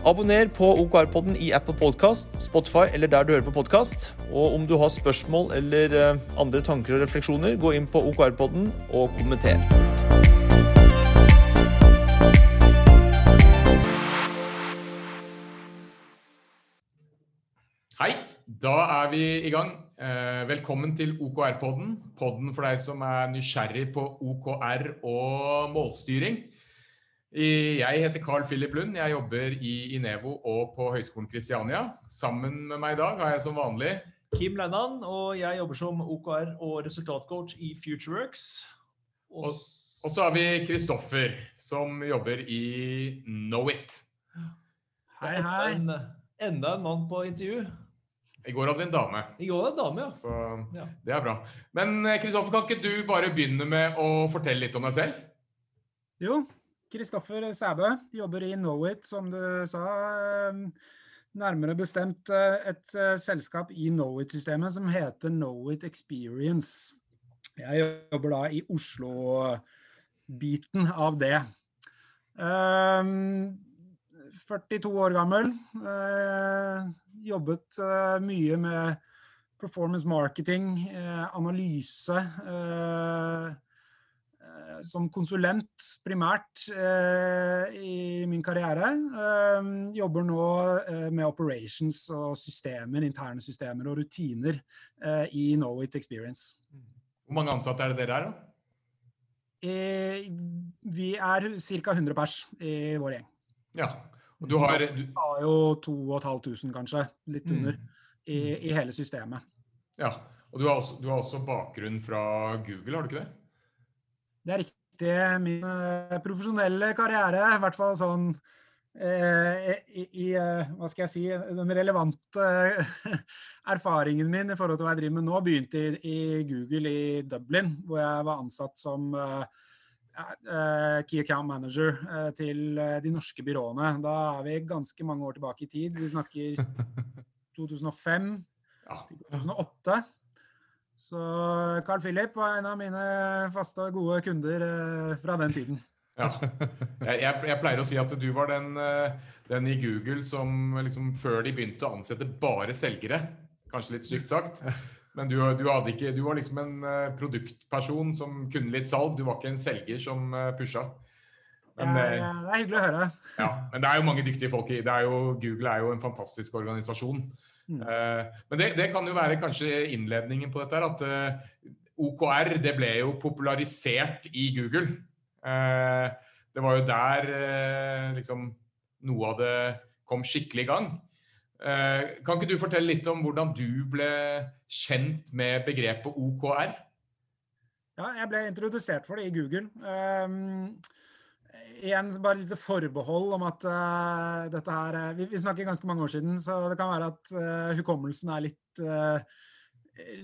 Abonner på OKR-podden i Apple Podcast, Spotify eller der du hører på podkast. Og om du har spørsmål eller eh, andre tanker og refleksjoner, gå inn på OKR-podden og kommenter. Hei, da er vi i gang. Eh, velkommen til OKR-podden. Podden for deg som er nysgjerrig på OKR og målstyring. Jeg heter Carl Philip Lund. Jeg jobber i Inevo og på Høgskolen Kristiania. Sammen med meg i dag har jeg som vanlig Kim Lennan, og jeg jobber som OKR og resultatcoach i Futureworks. Og, og så har vi Kristoffer, som jobber i Knowit. Hei, hei. En, enda en mann på intervju. I går hadde vi en dame. I går hadde en dame, ja. Så ja. det er bra. Men Kristoffer, kan ikke du bare begynne med å fortelle litt om deg selv? Jo, Kristoffer Sæbø jobber i Knowit, som du sa. Nærmere bestemt eh, et eh, selskap i Knowit-systemet som heter Knowit Experience. Jeg jobber da i Oslo-biten av det. 42 år gammel. Eh, jobbet mye med performance marketing, analyse som konsulent primært eh, i min karriere. Eh, jobber nå eh, med operations og systemer, interne systemer og rutiner eh, i Knowit Experience. Hvor mange ansatte er det dere er, da? Eh, vi er ca. 100 pers i vår gjeng. Ja, og du har... Du har jo 2500 kanskje, litt mm. under, i, i, hele systemet. Ja, og du har, også, du har også bakgrunn fra Google, har du ikke det? Det er riktig. Min uh, profesjonelle karriere, i hvert fall sånn eh, i, i uh, Hva skal jeg si Den relevante erfaringen min i forhold til hva jeg driver med nå, begynte i, i Google i Dublin, hvor jeg var ansatt som Key Account Manager til de norske byråene. Da er vi ganske mange år tilbake i tid. Vi snakker 2005 til 2008. Så Carl Philip var en av mine faste og gode kunder eh, fra den tiden. Ja. Jeg, jeg, pleier å si at du var den, eh, den i Google som liksom før de begynte å ansette bare selgere. Kanskje litt stygt sagt. Men du, du, ikke, du, var liksom en eh, produktperson som kunne litt salg. Du var ikke en selger som pusha. Men, ja, ja, det er hyggelig å høre. Ja, men det er jo mange dyktige folk i er jo, Google er jo en fantastisk organisasjon. Mm. Uh, men det, det, kan jo være kanskje innledningen på dette her, at eh, OKR det ble jo popularisert i Google. Uh, det var jo der liksom noe av det kom skikkelig i gang. kan ikke du fortelle litt om hvordan du ble kjent med begrepet OKR? Ja, jeg ble introdusert for det i Google. Um, igjen bare litt forbehold om at uh, dette her uh, vi, vi, snakker ganske mange år siden, så det kan være at uh, hukommelsen er litt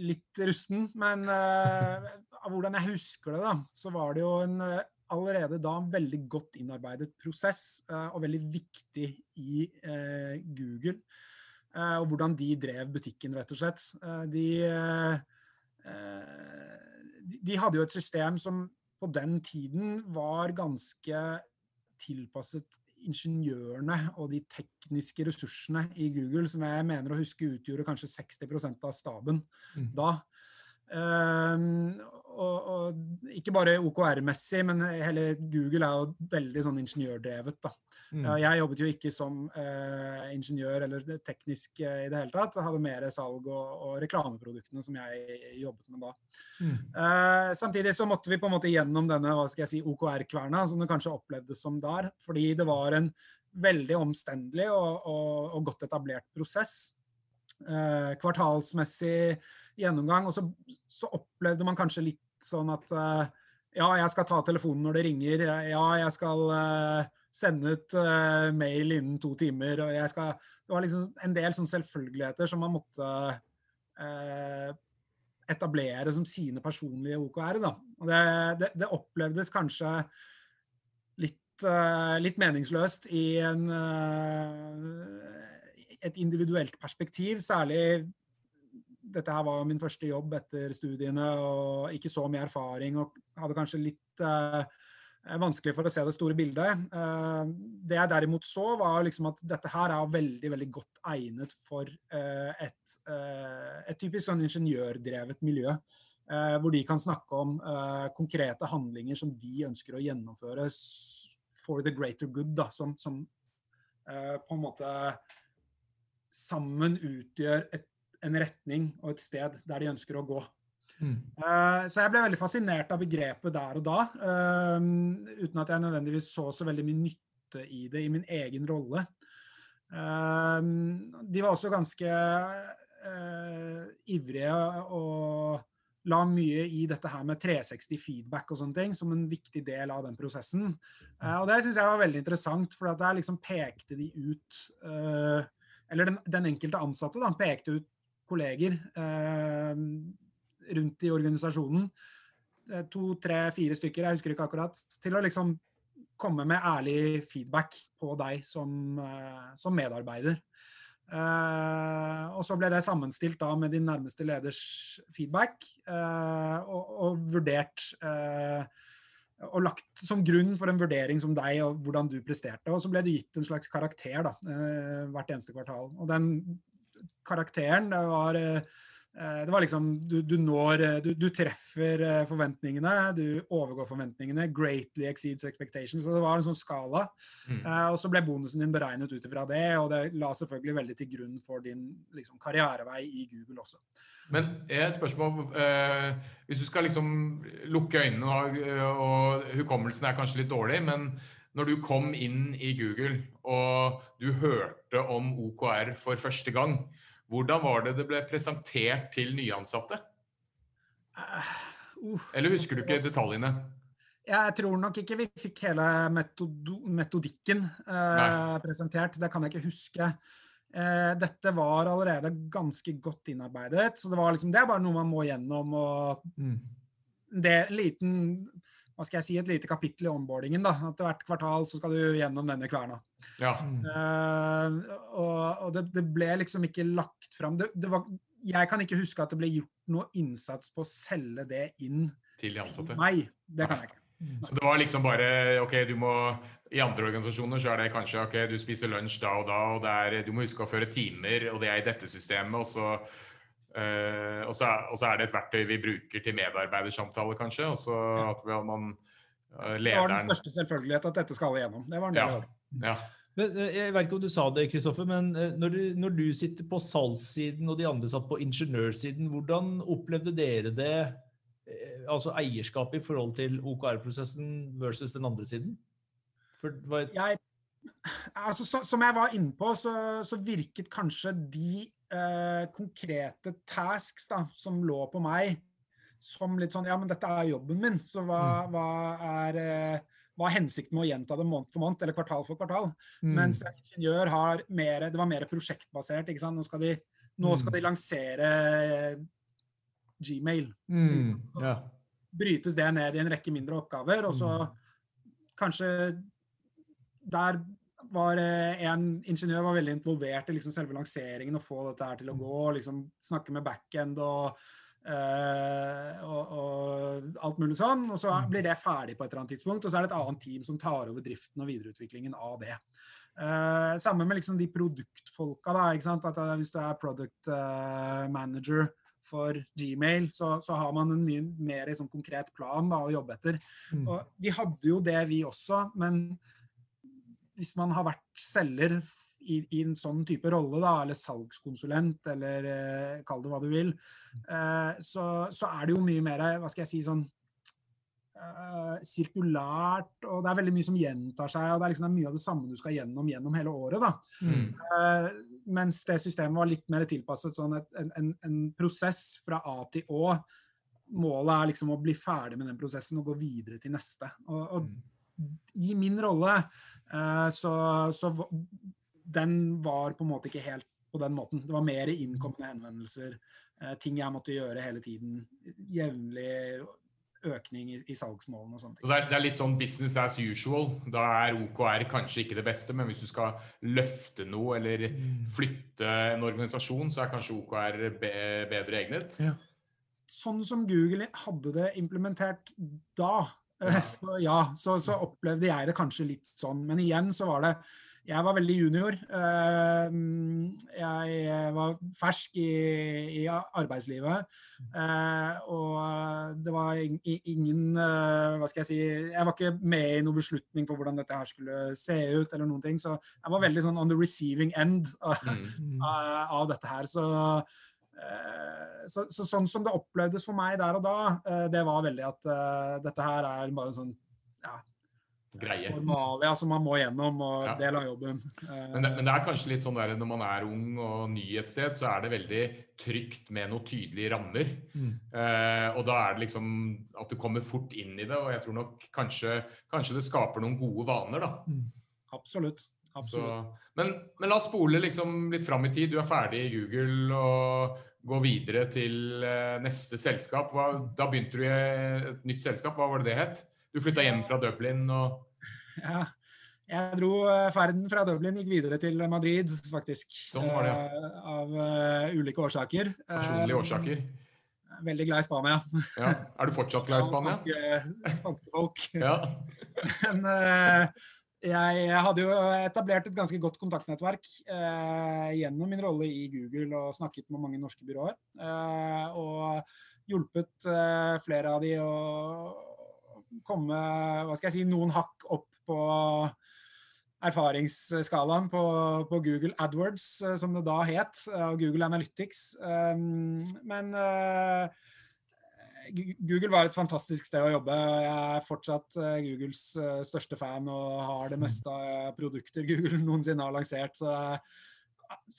litt rusten. Men av hvordan jeg husker det, da, så var det jo en allerede da en veldig godt innarbeidet prosess, og veldig viktig i Google. og hvordan de drev butikken, rett og slett. de de hadde jo et system som på den tiden var ganske tilpasset ingeniørene og de tekniske ressursene i Google, som jeg mener å huske utgjorde kanskje 60 av staben mm. da. Um, og, og, ikke bare OKR-messig, men hele Google er jo veldig sånn ingeniørdrevet. da. Mm. Jeg jobbet jo ikke som eh, ingeniør eller teknisk eh, i det hele tatt. Jeg hadde mer salg og, og reklameproduktene som jeg jobbet med da. Mm. Eh, samtidig så måtte vi på en måte gjennom denne hva skal jeg si, OKR-kverna, som det kanskje opplevdes som der. Fordi det var en veldig omstendelig og, og, og godt etablert prosess. kvartalsmessig gjennomgang. Og så, så, opplevde man kanskje litt sånn at ja, jeg skal ta telefonen når det ringer. Ja, jeg skal sende ut uh, mail innen to timer. og jeg skal, Det var liksom en del sånn selvfølgeligheter som man måtte uh, etablere som sine personlige OKR. Da. Og det, det, det opplevdes kanskje litt, uh, litt meningsløst i en, et individuelt perspektiv, særlig dette her var min første jobb etter studiene og ikke så mye erfaring og hadde kanskje litt vanskelig for å se det store bildet. Uh, det jeg derimot så, var liksom at dette her er veldig veldig godt egnet for uh, et, et, typisk sånn ingeniørdrevet miljø. hvor de kan snakke om konkrete handlinger som de ønsker å gjennomføre for the greater good, da, som, som på en måte sammen utgjør et en retning og et sted der de ønsker å gå. Mm. Uh, så jeg ble veldig fascinert av begrepet der og da, uh, uten at jeg nødvendigvis så så veldig mye nytte i det i min egen rolle. Uh, de var også ganske ivrige og la mye i dette her med 360 feedback og sånne ting som en viktig del av den prosessen. og det syns jeg var veldig interessant, for der liksom pekte de ut Eller den, den enkelte ansatte da, pekte ut kolleger eh, rundt i organisasjonen, eh, to, tre, fire stykker, jeg husker ikke akkurat, til å liksom komme med ærlig feedback på deg som, eh, som medarbeider. Uh, og så ble det sammenstilt da med din nærmeste leders feedback uh, og, og, vurdert uh, og lagt som grunn for en vurdering som deg og hvordan du presterte. Og så ble det gitt en slags karakter da, hvert eneste kvartal. Og den karakteren. Var, eh, det var liksom Du, du når eh, du, du, treffer eh, forventningene, du overgår forventningene. Greatly exceeds expectations. Så det var en sånn skala. Mm. Og så ble bonusen din beregnet ut ifra det, og det la selvfølgelig veldig til grunn for din liksom, karrierevei i Google også. Men et spørsmål eh, Hvis du skal liksom lukke øynene, og, og hukommelsen er kanskje litt dårlig, men når du kom inn i Google og du hørte om OKR for første gang, hvordan var det det ble presentert til nyansatte? Uh, uh, Eller husker du ikke detaljene? Jeg tror nok ikke vi fikk hele metodikken uh, presentert. Det kan jeg ikke huske. Uh, dette var allerede ganske godt innarbeidet, så det, liksom, det er bare noe man må gjennom. og mm. det liten hva skal jeg si, et lite kapittel i onboardingen. da, at Hvert kvartal så skal du gjennom denne kverna. Ja. Uh, og, og det, det, ble liksom ikke lagt fram det, det var, Jeg kan ikke huske at det ble gjort noe innsats på å selge det inn til de ansatte. Nei, det kan jeg ikke. Så det var liksom bare OK, du må I andre organisasjoner så er det kanskje OK, du spiser lunsj da og da, og det er, du må huske å føre timer, og det er i dette systemet, og så og, så, og, så, er det et verktøy vi bruker til medarbeidersamtale, kanskje. Og så at man uh, lederen Det var den største selvfølgelighet at dette skal alle gjennom. Det var en del det. Ja. Eh, jeg vet ikke om du sa det, Kristoffer, men når du, når du, sitter på salgssiden og de andre satt på ingeniørsiden, hvordan opplevde dere det, altså eierskapet i forhold til OKR-prosessen versus den andre siden? For, var... jeg, altså, så, som jeg var inne på, så, så virket kanskje de eh, konkrete tasks da, som lå på meg, som litt sånn Ja, men dette er jobben min, så hva, mm. hva er eh, hva er hensikten med å gjenta det måned for måned eller kvartal for kvartal? Mm. Mens en ingeniør har mer, det var mer prosjektbasert. ikke sant? Nå skal de, nå skal de mm. lansere Gmail. Mm. Ja. Brytes det ned i en rekke mindre oppgaver, og så mm. kanskje der var eh, en ingeniør var veldig involvert i liksom selve lanseringen og få dette her til å gå. liksom Snakke med backend og, uh, og, og, alt mulig sånn. Og så mm. blir det ferdig på et eller annet tidspunkt, og så er det et annet team som tar over driften og videreutviklingen av det. Uh, sammen med liksom de produktfolka. da, ikke sant, at Hvis du er product uh, manager for Gmail, så, så, har man en mye mer sånn konkret plan da, å jobbe etter. Mm. Og Vi hadde jo det, vi også, men hvis man har vært selger i, i, en sånn type rolle, da, eller salgskonsulent, eller eh, kall det hva du vil, eh, så, så, er det jo mye mer hva skal jeg si, sånn eh, sirkulært, og det er veldig mye som gjentar seg. og Det er liksom mye av det samme du skal gjennom gjennom hele året. da. Mm. Eh, mens det systemet var litt mer tilpasset sånn et, en, en, en, prosess fra A til Å. Målet er liksom å bli ferdig med den prosessen og gå videre til neste. Og, og mm. i min rolle så, så, den var på en måte ikke helt på den måten. Det var mer innkommende henvendelser. eh, ting jeg måtte gjøre hele tiden. Jevnlig økning i, i salgsmålene og sånne ting. Så det er, det er, litt sånn business as usual. Da er OKR kanskje ikke det beste, men hvis du skal løfte noe eller mm. flytte en organisasjon, så er kanskje OKR be, bedre egnet? Ja. Sånn som Google hadde det implementert da. Så ja, så, så opplevde jeg det kanskje litt sånn. Men igjen så var det jeg var veldig junior. Eh, jeg var fersk i, i arbeidslivet. Eh, og det var ingen eh, Hva skal jeg si Jeg var ikke med i noen beslutning for hvordan dette her skulle se ut, eller noen ting. Så jeg var veldig sånn on the receiving end av, mm. av dette her. Så, så, så, sånn som det opplevdes for meg der og da, det var veldig at dette her er bare sånn ja, greie. Formalia som man må gjennom, og ja. del av jobben. Men det, men det, er kanskje litt sånn der når man er ung og ny et sted, så er det veldig trygt med noen tydelige rammer. Mm. Eh, og da er det liksom at du kommer fort inn i det, og jeg tror nok kanskje, kanskje det skaper noen gode vaner, da. Mm. Absolutt. Så, men, men, la oss spole liksom litt fram i tid. Du er ferdig i Google og går videre til uh, neste selskap. Hva, da begynte du i et nytt selskap. Hva var det det het? Du flytta hjem fra Dublin og ja. Jeg dro eh, ferden fra Dublin, gikk videre til Madrid, faktisk. Sånn var det. Eh, av uh, ulike årsaker. Personlige årsaker? Veldig glad i Spania. Ja. Er du fortsatt glad i Spania? Spanske, spanske folk. Ja. Men jeg hadde jo etablert et ganske godt kontaktnettverk eh, gjennom min rolle i Google og snakket med mange norske byråer. og hjulpet flere av de å komme hva skal jeg si, noen hakk opp på erfaringsskalaen på, på, Google AdWords, eh, som det da het, eh, og Google Analytics. Um, men uh, Google var et fantastisk sted å jobbe. Jeg er fortsatt Googles største fan og har det meste av produkter Google noensinne har lansert. Så jeg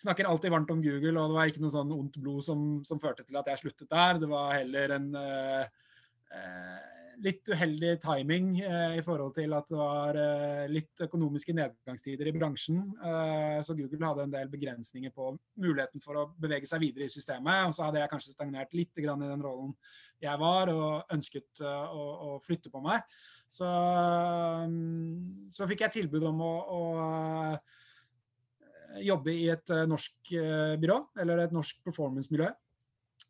snakker alltid varmt om Google, og det var ikke noe sånn ondt blod som, som førte til at jeg sluttet der. Det var heller en uh, litt uheldig timing eh, i forhold til at det var eh, litt økonomiske nedgangstider i bransjen. Eh, så Google hadde en del begrensninger på muligheten for å bevege seg videre i systemet. Og så hadde jeg kanskje stagnert litt i den rollen jeg var, og ønsket eh, å, å, flytte på meg. Så, mm, så fikk jeg tilbud om å, å eh, jobbe i et eh, norsk byrå, eller et norsk performance-miljø.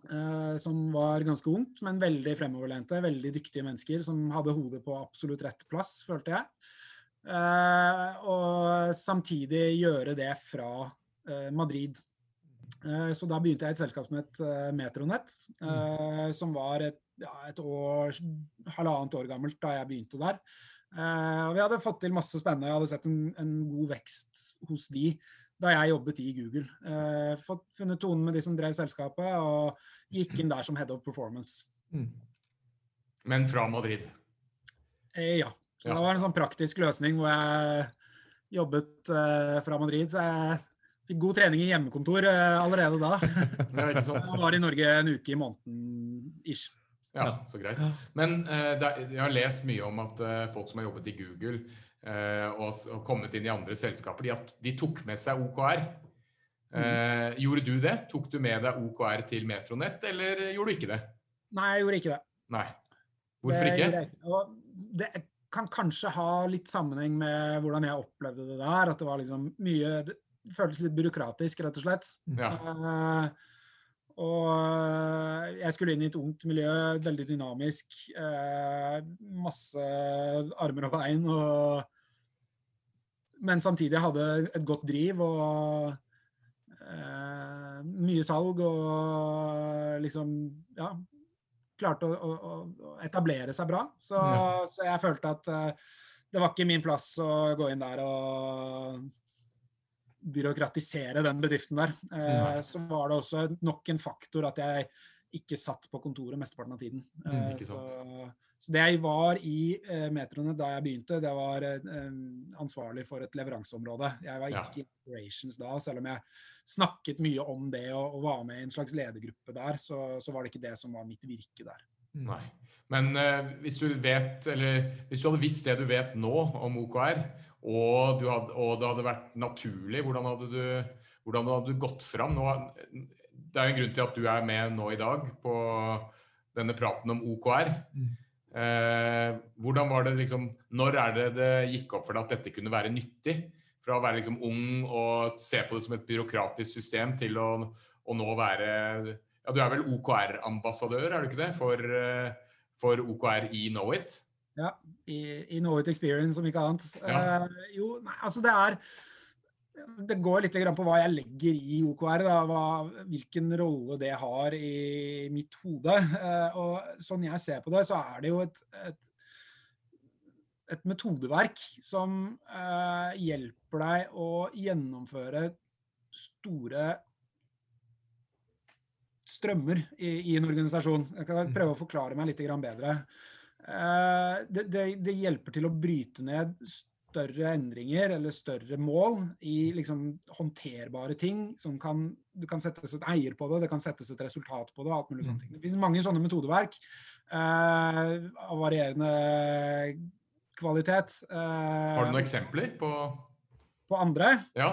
Uh, som var ganske ungt, men veldig fremoverlente. Veldig dyktige mennesker som hadde hodet på absolutt rett plass, følte jeg. Uh, og samtidig gjøre det fra uh, Madrid. så da begynte jeg et selskap som het Metronett, mm. som var et, ja, et år, halvannet år gammelt da jeg begynte der. og vi hadde fått til masse spennende. Jeg hadde sett en, en god vekst hos de da jeg jobbet i Google. Eh, fått funnet tonen med de som drev selskapet, og gikk inn der som head of performance. Mm. Men fra Madrid? Eh, ja. Så ja. det var en sånn praktisk løsning hvor jeg jobbet eh, fra Madrid. Så jeg fikk god trening i hjemmekontor eh, allerede da. jeg var i Norge en uke i måneden ish. Ja, så greit. Men eh, jeg har lest mye om at eh, folk som har jobbet i Google, og, og, kommet inn i andre selskaper, de, at de tok med seg OKR. Mm. Eh, gjorde du det? Tok du med deg OKR til Metronett, eller gjorde du ikke det? Nei, jeg gjorde ikke det. Nei. Hvorfor det, ikke? Det kan kanskje ha litt sammenheng med hvordan jeg opplevde det der. At det var liksom mye Det føltes litt byråkratisk, rett og slett. Ja. Uh, og jeg skulle inn i et ungt miljø, veldig dynamisk. Uh, masse armer og bein. og men samtidig hadde et godt driv og eh, mye salg og liksom Ja, klarte å, å, å etablere seg bra. Så, ja. så jeg følte at eh, det var ikke min plass å gå inn der og byråkratisere den bedriften der. Eh, så var det også nok en faktor at jeg ikke satt på kontoret mesteparten av tiden. Mm, så, så det jeg var i eh, metroene da jeg begynte, det var eh, ansvarlig for et leveranseområde. Jeg var ikke i ja. operations da, selv om jeg snakket mye om det og, og var med i en slags ledergruppe der, så, så, var det ikke det som var mitt virke der. Nei. Men eh, hvis du vet, eller hvis du hadde visst det du vet nå om OKR, og, hadde, og det hadde vært naturlig, hvordan hadde du, hvordan hadde du gått fram? Nå, det er jo en grunn til at du er med nå i dag på denne praten om OKR. Mm. Eh, hvordan var det liksom, Når er det det gikk opp for deg at dette kunne være nyttig? Fra å være liksom ung og se på det som et byråkratisk system til å, å nå være ja, Du er vel OKR-ambassadør, er du ikke det? For, eh, for OKR i Knowit? Ja, i, i Knowit Experience, om ikke annet. Ja. Uh, jo, nei, altså det er det går litt på hva jeg legger i OKR. Da, hva, hvilken rolle det har i mitt hode. Eh, og sånn jeg ser på det, så er det jo et, et, et metodeverk som eh, hjelper deg å gjennomføre store strømmer i, i, en organisasjon. Jeg kan mm. prøve å forklare meg litt bedre. Eh, det, det, det, hjelper til å bryte ned større endringer eller større mål i liksom håndterbare ting som kan Du kan settes et eier på det, det kan settes et resultat på det. alt mulig sånne mm. ting. Det finnes mange sånne metodeverk eh, av varierende kvalitet. Eh, Har du noen eksempler på På andre? Ja.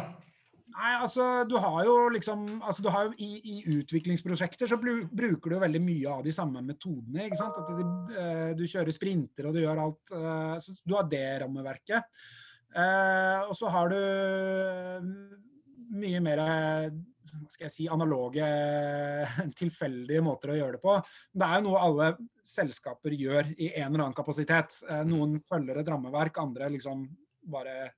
Nei, altså du har jo liksom altså, du har jo i, i, utviklingsprosjekter så bruker du veldig mye av de samme metodene. ikke sant? At de, uh, du kjører sprinter og du gjør alt uh, så Du har det rammeverket. Uh, og så har du mye mer hva skal jeg si, analoge, tilfeldige måter å gjøre det på. Det er jo noe alle selskaper gjør i en eller annen kapasitet. Noen følger et rammeverk, andre liksom bare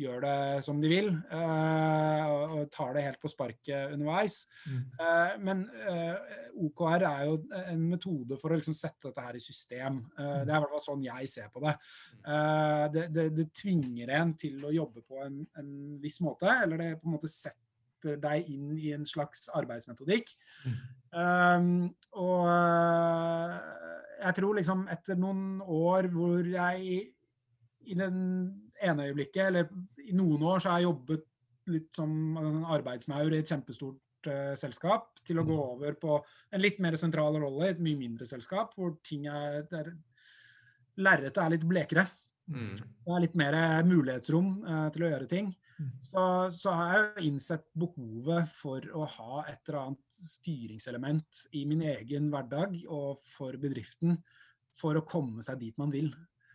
gjør det som de vil, uh, og tar det helt på sparket underveis. Mm. Uh, men eh, OKR er jo en metode for å liksom sette dette her i system. Mm. Det er i hvert fall sånn jeg ser på det. Det, det. det, tvinger en til å jobbe på en, en, viss måte, eller det på en måte setter deg inn i en slags arbeidsmetodikk. Mm. Um, og jeg tror liksom etter noen år hvor jeg i den ene øyeblikket, eller i noen år, så har jeg jobbet litt som en arbeidsmaur i et kjempestort uh, selskap, til å gå mm. over på en litt mer sentral rolle i et mye mindre selskap, hvor ting er der Lerretet er litt blekere. Mm. Det er litt mer mulighetsrom uh, til å gjøre ting. Mm. Så, så, har jeg jo innsett behovet for å ha et eller annet styringselement i min egen hverdag og for bedriften for å komme seg dit man vil.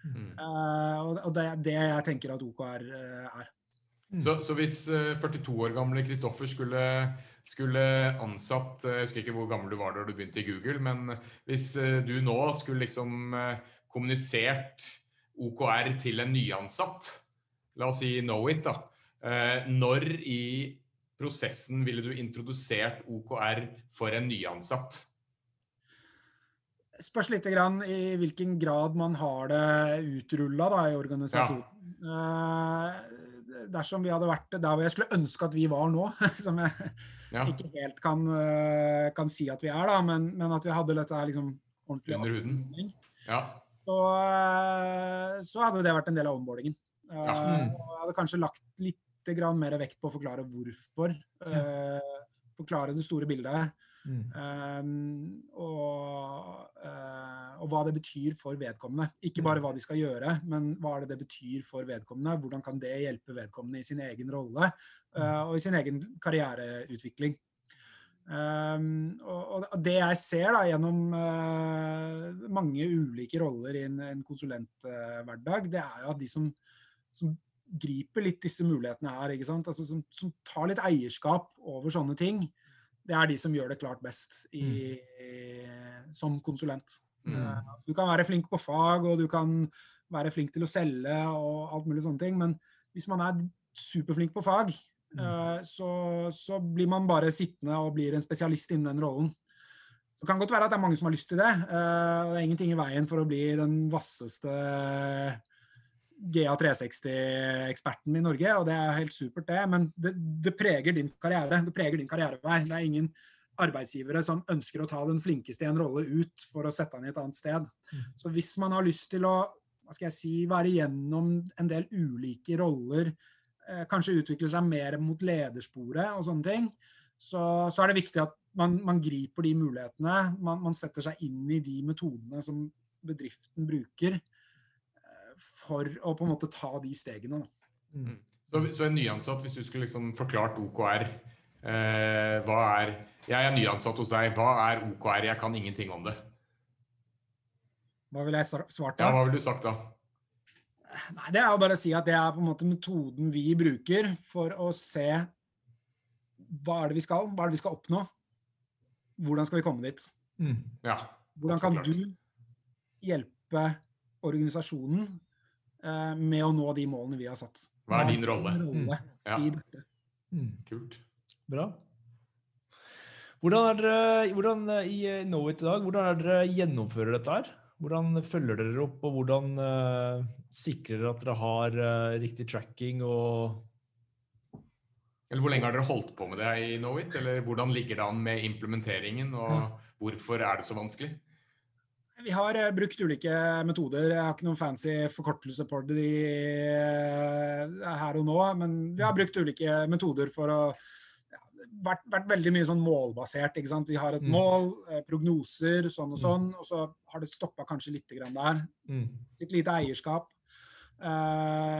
Uh, og det er det jeg tenker at OKR uh, er. Mm. Så, så, hvis 42 eh, år gamle Kristoffer skulle, skulle, ansatt Jeg husker ikke hvor gammel du var da du begynte i Google, men hvis du nå skulle liksom kommunisert OKR til en nyansatt, la oss si Knowit, da. Når i prosessen ville du introdusert OKR for en nyansatt? Spørs litt grann i hvilken grad man har det utrulla i organisasjonen. Ja. Eh, dersom vi hadde vært der hvor jeg skulle ønske at vi var nå, som jeg ja. ikke helt kan, uh, kan, si at vi er, da, men, men at vi hadde dette her liksom ordentlig Under huden. Ja. Så, uh, så, hadde det vært en del av omboardingen. Ja. mm. Jeg hadde kanskje lagt litt mer vekt på å forklare hvorfor. forklare det store bildet. Mm. Um, og, uh, og, hva det betyr for vedkommende. Ikke bare hva de skal gjøre, men hva er det det betyr for vedkommende. Hvordan kan det hjelpe vedkommende i sin egen rolle uh, og i sin egen karriereutvikling. Um, og, og, det jeg ser da gjennom uh, mange ulike roller i en, en konsulenthverdag, det er jo at de som, som griper litt disse mulighetene her, altså som, som, tar litt eierskap over sånne ting, det er de som gjør det klart best i, mm. som konsulent. Mm. Uh, du kan være flink på fag, og du kan være flink til å selge og alt mulig sånne ting, men hvis man er superflink på fag, uh, så, så, blir man bare sittende og blir en spesialist innen den rollen. Så det kan godt være at det er mange som har lyst til det. Uh, det er ingenting i veien for å bli den vasseste GA360-eksperten i Norge, og det er helt supert, det. Men det, det, preger din karriere. Det preger din karrierevei. Det er ingen arbeidsgivere som ønsker å ta den flinkeste i en rolle ut for å sette han i et annet sted. Mm. Så hvis man har lyst til å hva skal jeg si, være gjennom en del ulike roller, eh, kanskje utvikle seg mer mot ledersporet og sånne ting, så, så er det viktig at man, man griper de mulighetene. Man, man, setter seg inn i de metodene som bedriften bruker for å på en måte ta de stegene. Mm. Så, så, en nyansatt, hvis du skulle liksom forklart OKR Eh, hva er Jeg er nyansatt hos deg. Hva er OKR? Jeg kan ingenting om det. Hva ville jeg svart Ja, hva ville du sagt da? Nei, Det er jo bare å si at det er på en måte metoden vi bruker for å se hva er det vi skal, hva er det vi skal oppnå. Hvordan skal vi komme dit? Mm. Ja. Hvordan kan du hjelpe organisasjonen med å nå de målene vi har satt? Hva er din rolle? rolle mm. i dette? Mm. kult. Bra. Hvordan er dere hvordan, eh, i eh, Knowit i dag, hvordan er dere gjennomfører dette her? Hvordan følger dere opp, og hvordan uh, sikrer dere at dere har uh, riktig tracking og Eller hvor lenge har dere holdt på med det i Knowit? Eller hvordan ligger det an med implementeringen, og hvorfor er det så vanskelig? Vi har eh, brukt ulike metoder. Jeg har ikke noen fancy forkortelse på det eh, her og nå, men vi har brukt ulike metoder for å ja, vært, vært veldig mye sånn målbasert. ikke sant? Vi har et Mm. mål, eh, prognoser, sånn og Mm. sånn, og så har det stoppa kanskje litt grann der. mm. Litt lite eierskap.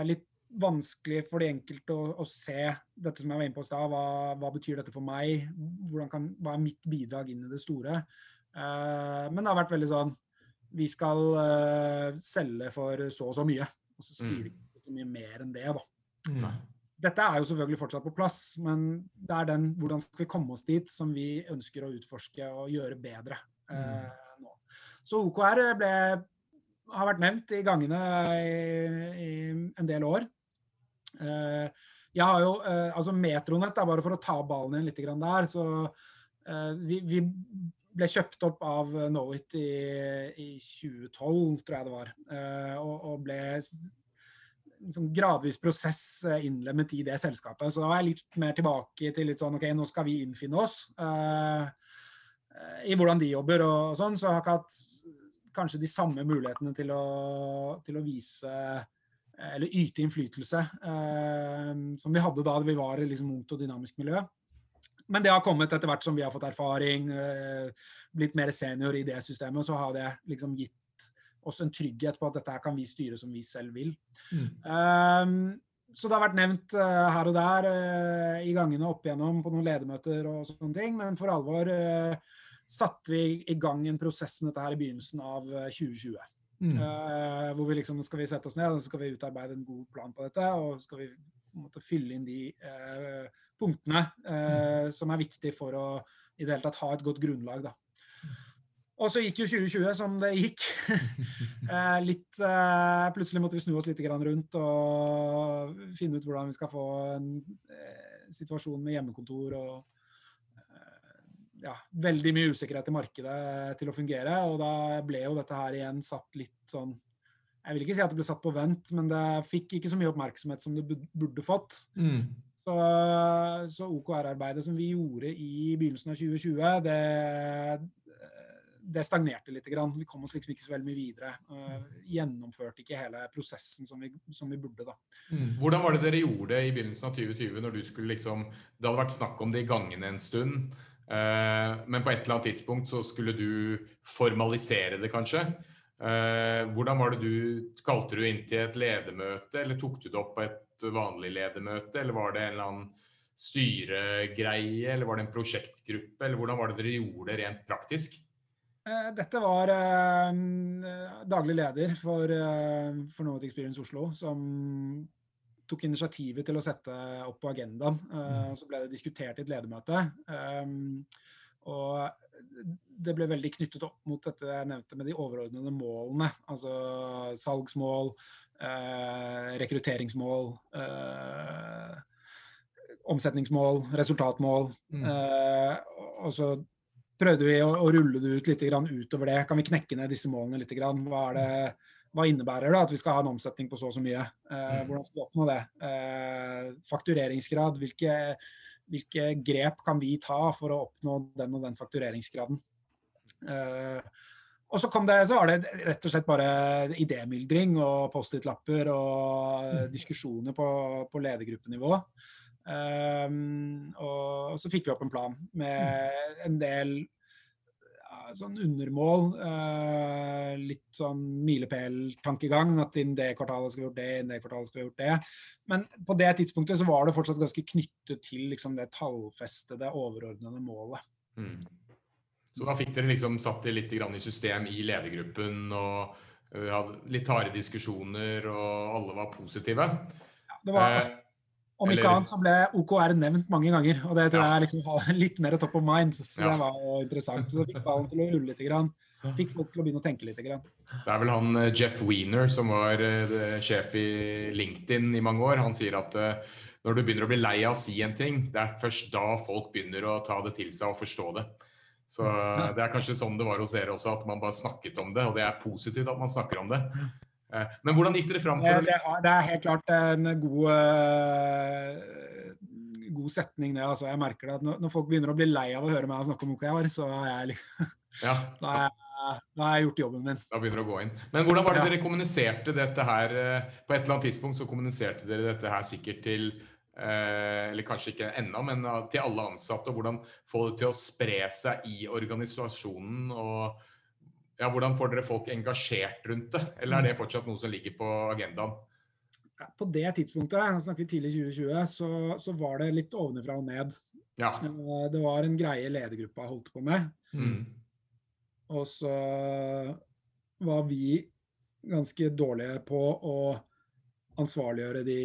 Litt vanskelig for de enkelte å, å se dette som jeg var inne på i stad. Hva, hva betyr dette for meg? Kan, hva er mitt bidrag inn i det store? Uh, men det har vært veldig sånn Vi skal uh, selge for så og så mye. Og så sier vi ikke så mye mer enn det, da. Mm. Dette er jo selvfølgelig fortsatt på plass, men det er den hvordan skal vi komme oss dit som vi ønsker å utforske og gjøre bedre eh, nå. Så OKR ble, har vært nevnt i gangene i, i en del år. Uh, jeg har jo, altså Metronett, er bare for å ta ballen inn litt grann der, så vi, vi ble kjøpt opp av Knowit i, i 2012, tror jeg det var, eh, og, og ble sånn gradvis prosess eh, innlemmet i det selskapet. Så da var jeg litt mer tilbake til litt sånn OK, nå skal vi innfinne oss eh, eh, i hvordan de jobber og sånn. Så jeg har ikke hatt kanskje de samme mulighetene til å, til å vise eh, eller yte innflytelse eh, som vi hadde da vi var i liksom ungt og dynamisk miljø. Men det har kommet etter hvert som vi har fått erfaring, eh, blitt mer senior i det systemet, så har det liksom gitt oss en trygghet på at dette her kan vi styre som vi selv vil. Mm. Um, så det har vært nevnt uh, her og der uh, i gangene opp igjennom på noen ledermøter og sånne ting, men for alvor uh, satte vi i gang en prosess med dette her i begynnelsen av eh, 2020. Mm. Hvor vi liksom, skal vi sette oss ned og så skal vi utarbeide en god plan på dette. Og så skal vi måtte, fylle inn de eh, punktene eh, som er viktige for å i det hele tatt ha et godt grunnlag. da. Og så gikk jo 2020 som det gikk. eh, litt, eh, plutselig måtte vi snu oss litt grann rundt og finne ut hvordan vi skal få en eh, situasjon med hjemmekontor og eh, ja, veldig mye usikkerhet i markedet til å fungere. Og da ble jo dette her igjen satt litt sånn Jeg vil ikke si at det ble satt på vent, men det fikk ikke så mye oppmerksomhet som det burde fått. Mm. Så, så OKR-arbeidet som vi gjorde i begynnelsen av 2020, det, det stagnerte litt. Grann. Vi kom oss liksom ikke så veldig mye videre. Uh, gjennomførte ikke hele prosessen som vi, som vi burde. da. Mm. Hvordan var det dere gjorde det i begynnelsen av 2020, når du skulle liksom Det hadde vært snakk om det i gangene en stund, eh, men på et eller annet tidspunkt så skulle du formalisere det, kanskje. Eh, hvordan var det du Kalte du inn til et ledermøte, eller tok du det opp på et vanlig ledermøte, eller var det en eller annen styregreie, eller var det en prosjektgruppe, eller hvordan var det dere gjorde det rent praktisk? Eh, Dette var eh, daglig leder for, eh, for Knowit Experience Oslo som tok initiativet til å sette opp på agendaen. Eh, Så ble det diskutert i et ledermøte. Eh, Og det ble veldig knyttet opp mot dette jeg nevnte med de overordnede målene. Altså salgsmål, eh, rekrutteringsmål, eh, omsetningsmål, resultatmål. Mm. Eh, og så prøvde vi å, å rulle det ut litt grann utover det. Kan vi knekke ned disse målene litt? Grann? Hva, er det, hva innebærer det at vi skal ha en omsetning på så og så mye? Eh, Mm. hvordan skal vi oppnå det? Eh, faktureringsgrad. Hvilke, hvilke grep kan vi ta for å oppnå den og den faktureringsgraden? Uh, og så, kom det, så var det rett og slett bare idémyldring og Post-It-lapper og Mm. diskusjoner på, på ledergruppenivå. Um, og så fikk vi opp en plan med en del sånn undermål. Eh, litt sånn milepæltankegang. At innen det kvartalet skal vi gjort det, innen det kvartalet skal vi gjort det. Men på det tidspunktet så var det fortsatt ganske knyttet til liksom, det tallfestede, overordnede målet. Mm. Så da fikk dere liksom satt det litt i system i ledergruppen, og vi hadde litt harde diskusjoner, og alle var positive. Ja, det var... Eh, om ikke annet så ble OKR nevnt mange ganger, og det tror jeg liksom var litt mer top of mind. Så det var jo interessant. Så det fikk ballen til å rulle litt. Grann. Fikk folk til å begynne å tenke litt. Grann. Det er vel han eh, Jeff Wiener som var uh, sjef i LinkedIn i mange år. Han sier at uh, når du begynner å bli lei av å si en ting, det er først da folk begynner å ta det til seg og forstå det. Så det er kanskje sånn det var hos dere også, at man bare snakket om det. Og det er positivt at man snakker om det. Eh, men hvordan gikk dere fram for det, det er helt klart en god, uh, god setning, det. Altså, jeg merker det at når, folk begynner å bli lei av å høre meg snakke om OKR, så er jeg liksom ja. da, er jeg, har jeg gjort jobben min. Da begynner det å gå inn. Men hvordan var det dere kommuniserte dette her? Eh, på et eller annet tidspunkt så kommuniserte dere dette her sikkert til eller kanskje ikke ennå, men til alle ansatte. og Hvordan få det til å spre seg i organisasjonen. og ja, Hvordan får dere folk engasjert rundt det, eller er det fortsatt noe som ligger på agendaen? På det tidspunktet, snakker vi tidlig 2020, så, så var det litt ovenfra og ned. Ja. Eh, det var en greie ledergruppa holdt på med. Mm. Og så var vi ganske dårlige på å ansvarliggjøre de,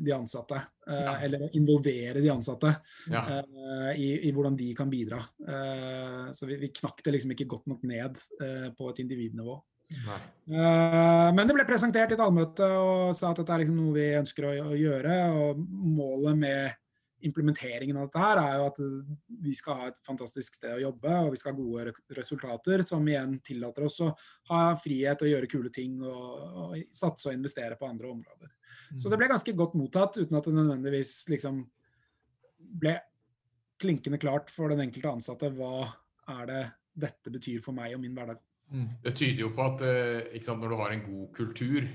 de ansatte. Eh, ja. Eller involvere de ansatte ja. uh, i, i, hvordan de kan bidra. Uh, så vi, vi, knakk det liksom ikke godt nok ned uh, på et individnivå. men det ble presentert i et allmøte og sa at dette er liksom noe vi ønsker å, å gjøre. Og målet med implementeringen av dette her er jo at vi skal ha et fantastisk sted å jobbe, og vi skal ha gode resultater, som igjen tillater oss å ha frihet til å gjøre kule ting og, og satse og investere på andre områder. Så det ble ganske godt mottatt, uten at det nødvendigvis liksom ble klinkende klart for den enkelte ansatte hva er det dette betyr for meg og min hverdag. Mm. Det tyder jo på at eh, sant, når du har en god kultur,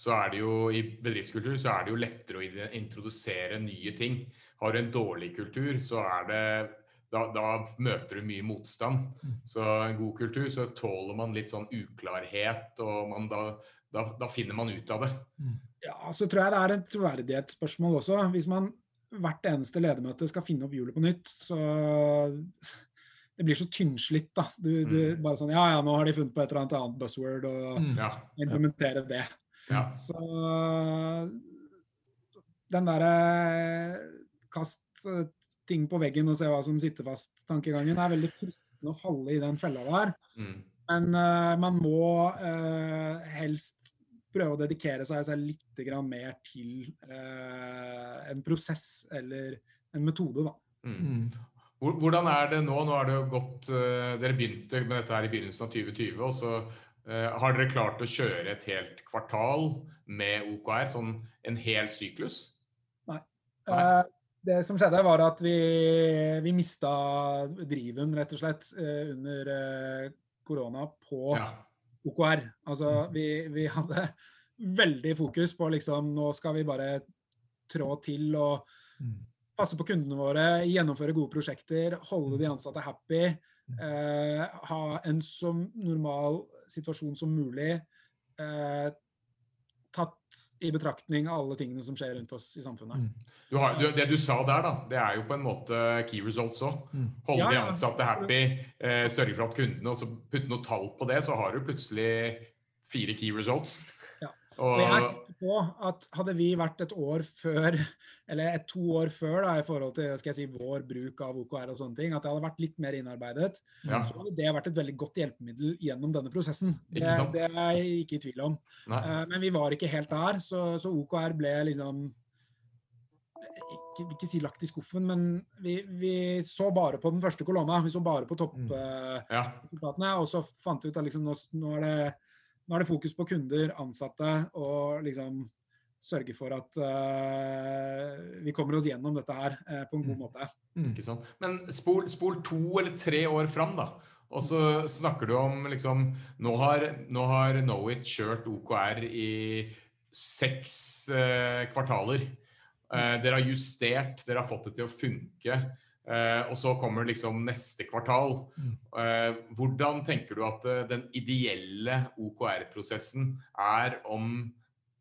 så er det jo i bedriftskultur så er det jo lettere å introdusere nye ting. Har du en dårlig kultur, så er det da, da, møter du mye motstand. Mm. Så en god kultur, så tåler man litt sånn uklarhet, og da, da, da, finner man ut av det. Mm. Ja, så tror jeg det er et troverdighetsspørsmål også. Hvis man hvert eneste ledermøte skal finne opp hjulet på nytt, så det blir så tynnslitt, da. Du, du, mm. bare sånn Ja, ja, nå har de funnet på et eller annet buzzword, og mm. ja. implementere det. Ja. Så den derre kast eh, ting på veggen og se hva som sitter fast-tankegangen er veldig fristende å falle i den fella der. Mm. Men uh, man må uh, helst prøve å dedikere seg, seg litt mer til uh, en prosess eller en metode, da. Mm. mm. Hvordan er det nå? Nå har det jo gått Dere begynte med dette her i begynnelsen av 2020. og så har dere klart å kjøre et helt kvartal med OKR? Sånn en hel syklus? Nei. Nei det som skjedde, var at vi, vi mista driven, rett og slett, eh, under eh, korona på ja. OKR. Altså, mm. vi, vi, hadde veldig fokus på liksom Nå skal vi bare trå til og mm. passe på kundene våre, gjennomføre gode prosjekter, holde de mm. ansatte happy. Eh, ha en så normal situasjon som mulig. Eh, tatt i betraktning alle tingene som skjer rundt oss i samfunnet. Mm. Du har, du, det du sa der, da, det er jo på en måte key results òg. Mm. Holde ja, ja. de ansatte happy, eh, sørge for at kundene og så putter noe tall på det, så har du plutselig fire key results. Og, jeg er sikker på at hadde vi vært et år før, eller et to år før da, i forhold til skal jeg si, vår bruk av OKR og sånne ting, at det hadde vært litt mer innarbeidet, ja. så hadde det vært et veldig godt hjelpemiddel gjennom denne prosessen. Det, det er jeg ikke i tvil om. Uh, men vi var ikke helt der, så, så OKR ble liksom ikke, ikke si lagt i skuffen, men vi, vi, så bare på den første kolonna. Vi så bare på toppresultatene, mm. uh, ja. og så fant vi ut at liksom, nå, nå er det nå er det fokus på kunder, ansatte, og liksom sørge for at uh, vi kommer oss gjennom dette her uh, på en god mm. måte. Mm. Ikke sant? Men spol, spol, to eller tre år fram, da. Og så snakker du om liksom Nå har, nå har Knowit kjørt OKR i seks uh, kvartaler. dere har justert, dere har fått det til å funke. Eh, og så kommer liksom neste kvartal. Mm. Eh, hvordan tenker du at eh, den ideelle OKR-prosessen er om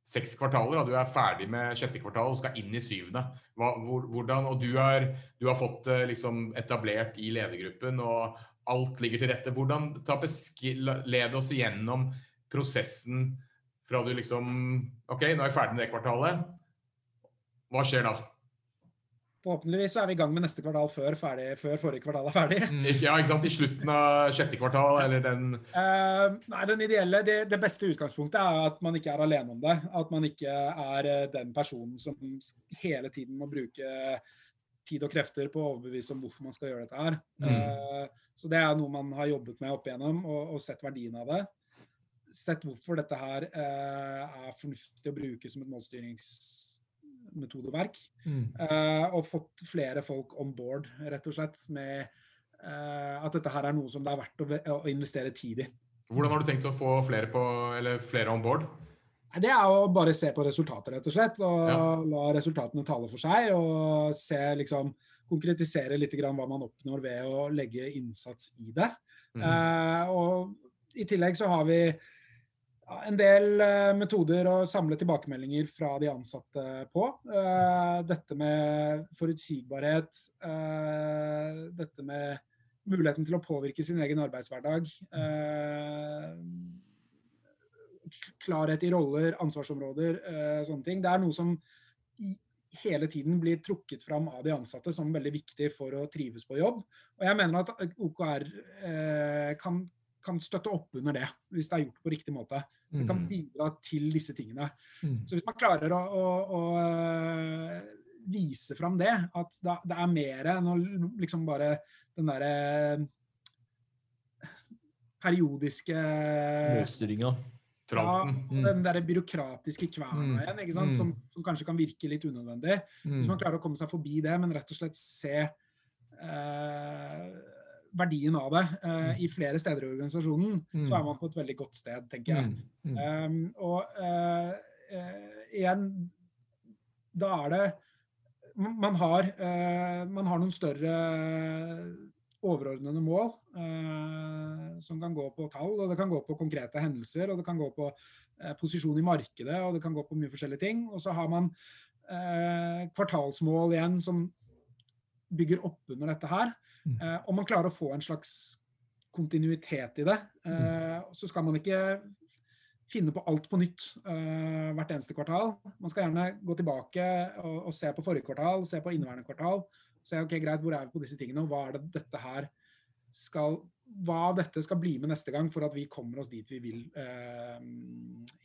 seks kvartaler? Da du er ferdig med sjette kvartal og skal inn i syvende. Hva, hvor, hvordan, og du, er, du har fått liksom etablert i ledergruppen, og alt ligger til rette. Hvordan ta Led oss igjennom prosessen fra du liksom OK, nå er jeg ferdig med det kvartalet. Hva skjer da? Forhåpentligvis er vi i gang med neste kvartal før, ferdig, før forrige kvartal er ferdig. Ja, ikke sant? I slutten av sjette kvartal, eller den Uh, nei, den ideelle, det, det, beste utgangspunktet er at man ikke er alene om det. At man ikke er uh, den personen som hele tiden må bruke tid og krefter på å overbevise om hvorfor man skal gjøre dette her. Mm. Uh, så det er noe man har jobbet med opp igjennom, og, og sett verdien av det. Sett hvorfor dette her er fornuftig å bruke som et målstyrings metodeverk. Mm. Uh, og fått flere folk on board, rett og slett, med uh, at dette her er noe som det er verdt å, å, investere tid i. Hvordan har du tenkt å få flere, på, flere on board? Det er å bare se på resultater, rett og slett. Og ja. la resultatene tale for seg. Og se, liksom, konkretisere litt hva man oppnår ved å legge innsats i det. Mm. Uh, og i tillegg så har vi en del uh, metoder å samle tilbakemeldinger fra de ansatte på. Uh, dette med forutsigbarhet, uh, dette med muligheten til å påvirke sin egen arbeidshverdag. klarhet i roller, ansvarsområder, sånne ting. Det er noe som hele tiden blir trukket fram av de ansatte som veldig viktig for å trives på jobb. Og jeg mener at OKR kan kan støtte opp under det, hvis det er gjort på riktig måte. Det kan mm. bidra til disse tingene. Mm. Så hvis man klarer å, å, å eh, vise fram det, at det er mer enn å liksom bare den derre periodiske Målstyringa. Ja, mm. den der byråkratiske kverna igjen? Som, som, kanskje kan virke litt unødvendig. Hvis man klarer å komme seg forbi det, men rett og slett se eh, verdien av det uh, i flere steder i organisasjonen, mm. så er man på et veldig godt sted, tenker jeg. Mm. Um, og uh, uh, igjen, da er det Man har, man har noen større overordnede mål som kan gå på tall, og det kan gå på konkrete hendelser, og det kan gå på posisjon i markedet, og det kan gå på mye forskjellige ting. Og så har man kvartalsmål igjen som bygger opp under dette her. Mm. Eh, om man klarer å få en slags kontinuitet i det, eh, så skal man ikke finne på alt på nytt uh, hvert eneste kvartal. Man skal gjerne gå tilbake og, og, se på forrige kvartal, se på inneværende kvartal. Se ok, greit, hvor er vi på disse tingene, og hva er det dette her skal hva dette skal bli med neste gang for at vi kommer oss dit vi vil eh,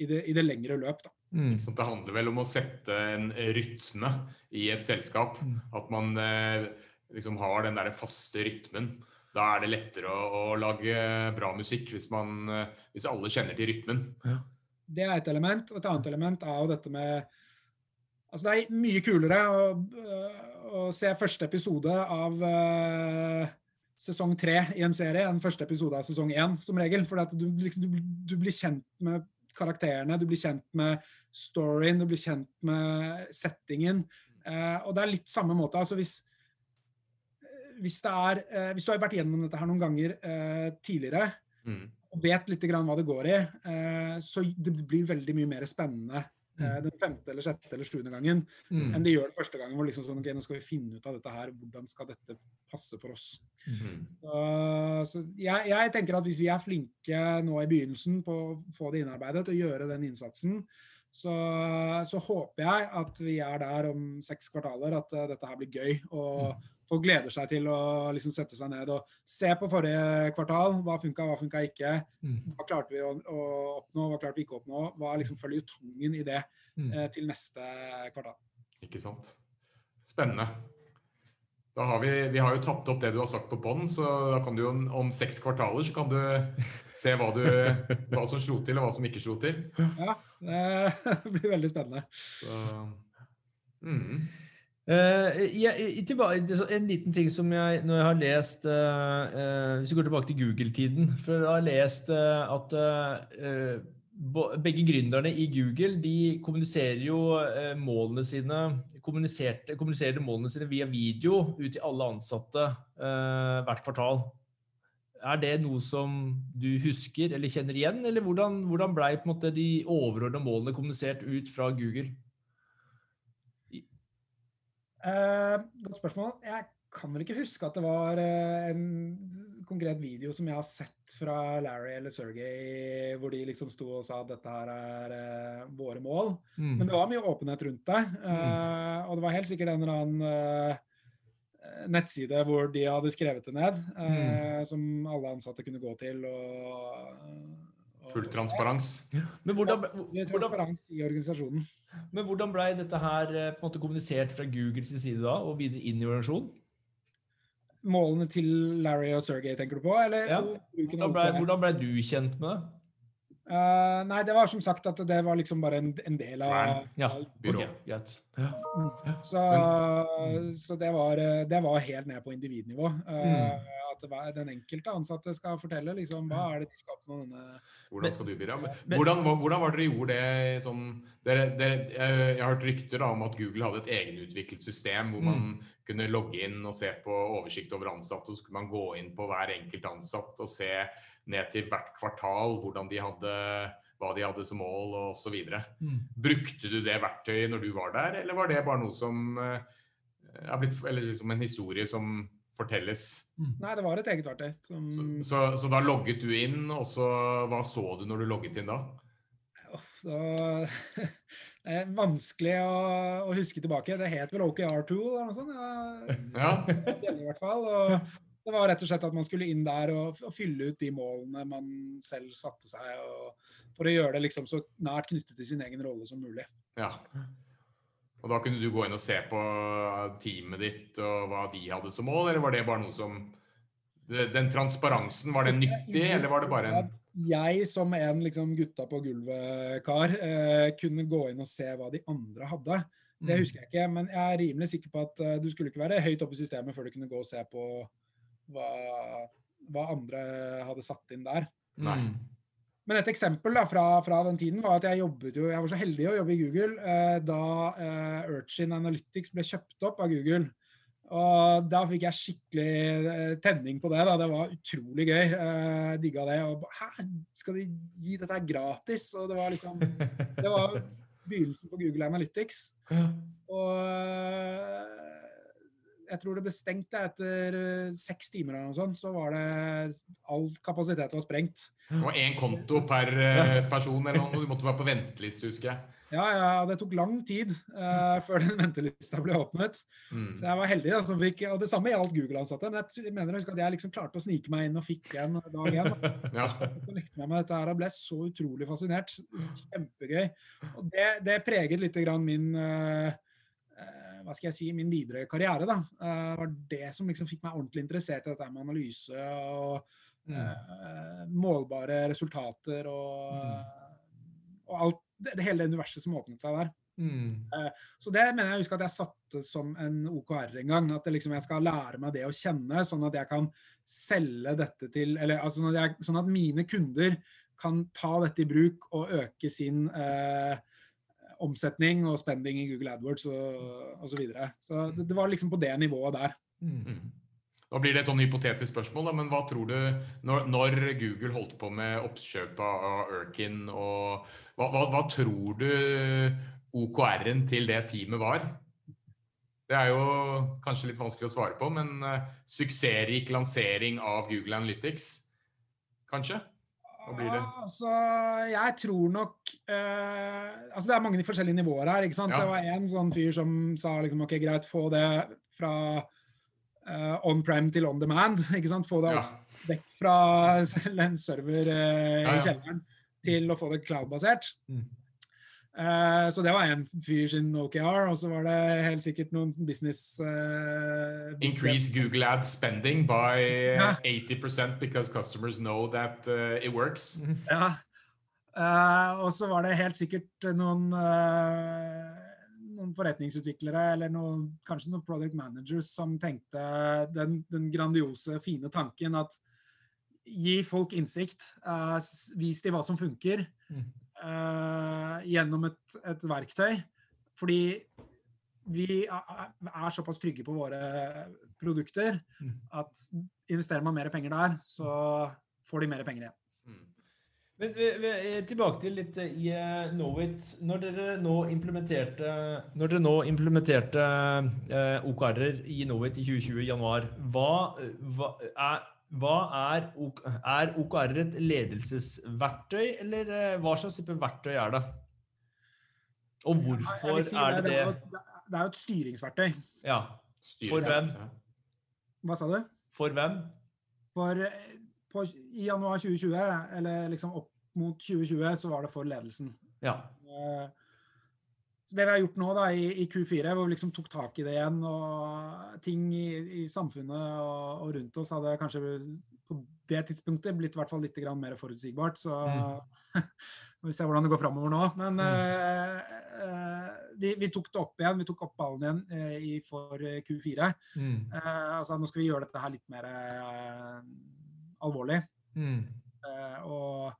i, det, i, det, lengre løp. Da. Mm. det handler vel om å sette en rytme i et selskap. Mm. At man uh, liksom har den der faste rytmen. Da er det lettere å, å lage bra musikk hvis, man, hvis alle kjenner til rytmen. Ja. Det er et element. Og et annet element er jo dette med Altså, det er mye kulere å, å se første episode av uh, sesong tre i en serie enn første episode av sesong én, som regel. For du, liksom, du, du, blir kjent med karakterene, du blir kjent med storyen, du blir kjent med settingen. Uh, og det er litt samme måte. altså hvis hvis, er, eh, hvis, du har vært gjennom dette her noen ganger eh, tidligere, mm. og vet litt grann hva det går i, eh, så det blir veldig mye mer spennende mm. den femte eller sjette eller sjuende gangen mm. enn det gjør den første gangen. hvor liksom sånn, ok, nå skal vi finne ut av dette her, Hvordan skal dette passe for oss? Mm. Uh, så jeg, jeg, tenker at hvis vi er flinke nå i begynnelsen på å få det innarbeidet og gjøre den innsatsen, så, så, håper jeg at vi er der om seks kvartaler, at uh, dette her blir gøy. og mm folk gleder seg til å liksom sette seg ned og se på forrige kvartal. Hva funka, hva funka ikke? Mm. Hva klarte vi å, å, oppnå, hva klarte vi ikke å oppnå? Hva liksom følger følgetrongen i det mm. eh, til neste kvartal? Ikke sant. Spennende. Da har vi, vi har jo tatt opp det du har sagt på bånn, så da kan du jo om seks kvartaler så kan du se hva, du, hva som slo til, og hva som ikke slo til. Ja, det blir veldig spennende. Så, mm. Uh, jeg, tilbake, en liten ting som jeg, når jeg har lest uh, uh, Hvis vi går tilbake til Google-tiden For jeg har lest at begge gründerne i Google de kommuniserer jo målene sine kommuniserer målene sine via video ut til alle ansatte hvert kvartal. Er det noe som du husker eller kjenner igjen, eller hvordan, hvordan blei de overordna målene kommunisert ut fra Google? Uh, godt spørsmål. Jeg kan vel ikke huske at det var uh, en konkret video som jeg har sett fra Larry eller Sergey, hvor de liksom sto og sa at dette her er uh, våre mål. Mm. Men det var mye åpenhet rundt det. Mm. Og det var helt sikkert en eller annen nettside hvor de hadde skrevet det ned, mm. som alle ansatte kunne gå til og Full transparens. Men hvordan, hvordan, i organisasjonen. Men hvordan ble dette her eh, på en måte kommunisert fra Googles side da, og videre inn i organisasjonen? Målene til Larry og Sergey, tenker du på? Eller, ja. hvordan, ble, hvordan ble du kjent med det? Uh, nei, det var som sagt at det var liksom bare en, en del av Ja, okay, greit. Ja. Så, så det, var, det, var, helt ned på individnivå. Uh, mm at den enkelte ansatte skal fortelle liksom, hva er det de skal oppnå denne Hvordan skal du bidra? Hvordan, hvordan var dere gjorde det sånn dere, dere, Jeg har hørt rykter da, om at Google hadde et egenutviklet system hvor man mm. kunne logge inn og se på oversikt over ansatte, og så kunne man gå inn på hver enkelt ansatt og se ned til hvert kvartal hvordan de hadde hva de hadde som mål osv. Mm. Brukte du det verktøyet når du var der, eller var det bare noe som uh, er blitt, eller liksom en historie som fortelles. Mm. Nei, det var et eget verktøy. Som... Så, så, så, da logget du inn, og så hva så du når du logget inn da? da det er vanskelig å, å, huske tilbake. Det het vel OKR2 eller noe sånt. Ja. ja. I hvert fall. Og det var rett og slett at man skulle inn der og, og fylle ut de målene man selv satte seg, og, for å gjøre det liksom så nært knyttet til sin egen rolle som mulig. Ja. Og da kunne du gå inn og se på teamet ditt og hva de hadde som mål, eller var det bare noe som Den transparensen, var det nyttig, eller var det bare en Jeg som en liksom gutta på gulvet-kar eh, kunne gå inn og se hva de andre hadde. Det mm. husker jeg ikke, men jeg er rimelig sikker på at uh, du skulle ikke være høyt oppe i systemet før du kunne gå og se på hva, hva andre hadde satt inn der. Nei. Mm. Men et eksempel da, fra, fra, den tiden var at jeg jobbet jo, jeg var så heldig å jobbe i Google eh, da eh, Urchin Analytics ble kjøpt opp av Google. Og da fikk jeg skikkelig eh, tenning på det. da, Det var utrolig gøy. Eh, digga det. Og Hæ, skal de gi dette her gratis? Og det var liksom Det var begynnelsen på Google Analytics. Og jeg tror det ble stengt etter eh, seks timer eller noe sånt. Så var det all kapasitet var sprengt. Det var én konto per eh, person eller noe, du måtte være på venteliste, husker jeg. Ja, ja, det tok lang tid uh, før den ventelista ble åpnet. Mm. Så jeg var heldig. Da, fikk, og Det samme gjaldt Google-ansatte. Men jeg mener at jeg liksom klarte å snike meg inn og fikk en dag igjen. ja. Så lekte meg med dette her og ble så utrolig fascinert. Kjempegøy. Og det, det preget litt grann min uh, hva skal jeg si, min videre karriere. da, uh, var det som liksom fikk meg ordentlig interessert i dette med analyse og mm. uh, målbare resultater og, mm. og alt, det, det, hele det universet som åpnet seg der. Mm. Så det mener jeg husker at jeg satte som en OKR en gang. At liksom jeg skal lære meg det å kjenne, sånn at jeg kan selge dette til Eller altså sånn at, jeg, sånn at mine kunder kan ta dette i bruk og øke sin uh, omsetning og spending i Google AdWords og osv. Så, videre. så det, det, var liksom på det nivået der. Mm. Da blir det et sånn hypotetisk spørsmål, da, men hva tror du når, når, Google holdt på med oppkjøpet av Erkin, og hva, hva, hva tror du OKR-en til det teamet var? Det er jo kanskje litt vanskelig å svare på, men uh, suksessrik lansering av Google Analytics, kanskje? Hva blir det? Altså, jeg tror nok uh, altså Det er mange forskjellige nivåer her. ikke sant? Ja. Det var en sånn fyr som sa liksom, ok, greit, få det fra uh, on-prem til on demand. ikke sant? Få det ja. vekk fra en server uh, i kjelleren til å få det cloud-basert. Mm. Uh, så det var en fyr sin OKR, og så var det helt sikkert noen business uh, Increase Google Ads spending by ja. 80% because customers know that uh, it works. Ja. og så var det helt sikkert noen, noen forretningsutviklere eller noen, kanskje noen product managers som tenkte den, den grandiose, fine tanken at gi folk innsikt, vis dem hva som funker. Mm gjennom et, et, verktøy. Fordi vi er såpass trygge på våre produkter mm. at investerer man mer penger der, så får de mer penger igjen. Mm. Men tilbake til litt i uh, Knowit. Når dere nå implementerte, når dere nå implementerte OKR-er i Knowit i 2020 i januar, hva, hva er hva er, er OKR et ledelsesverktøy, eller uh, hva slags type verktøy er det? Og hvorfor si er det det? Det er jo et styringsverktøy. Ja. For hvem? Hva sa du? For hvem? For på, i januar 2020, eller liksom opp mot 2020, så var det for ledelsen. Ja. Uh, så det vi har gjort nå da, i, i Q4, hvor vi liksom tok tak i det igjen, og ting i, i samfunnet og, og, rundt oss hadde kanskje på det tidspunktet blitt i hvert fall litt mer forutsigbart. Så mm. vi ser hvordan det går framover nå. Men mm. uh, uh, vi, vi, tok det opp igjen. Vi tok opp ballen igjen uh, i, for Q4. Mm. altså Nå skal vi gjøre dette her litt mer alvorlig. Mm. og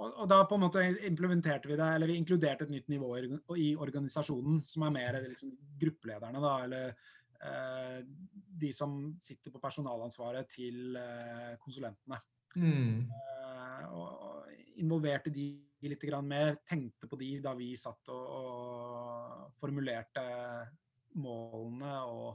og, og, da på en måte implementerte vi det, eller vi inkluderte et nytt nivå i, i organisasjonen, som er mer liksom, gruppelederne, da, eller eh, de som sitter på personalansvaret til eh, konsulentene. Mm. Eh, og, og, involverte de litt mer, tenkte på de da vi satt og, og formulerte målene og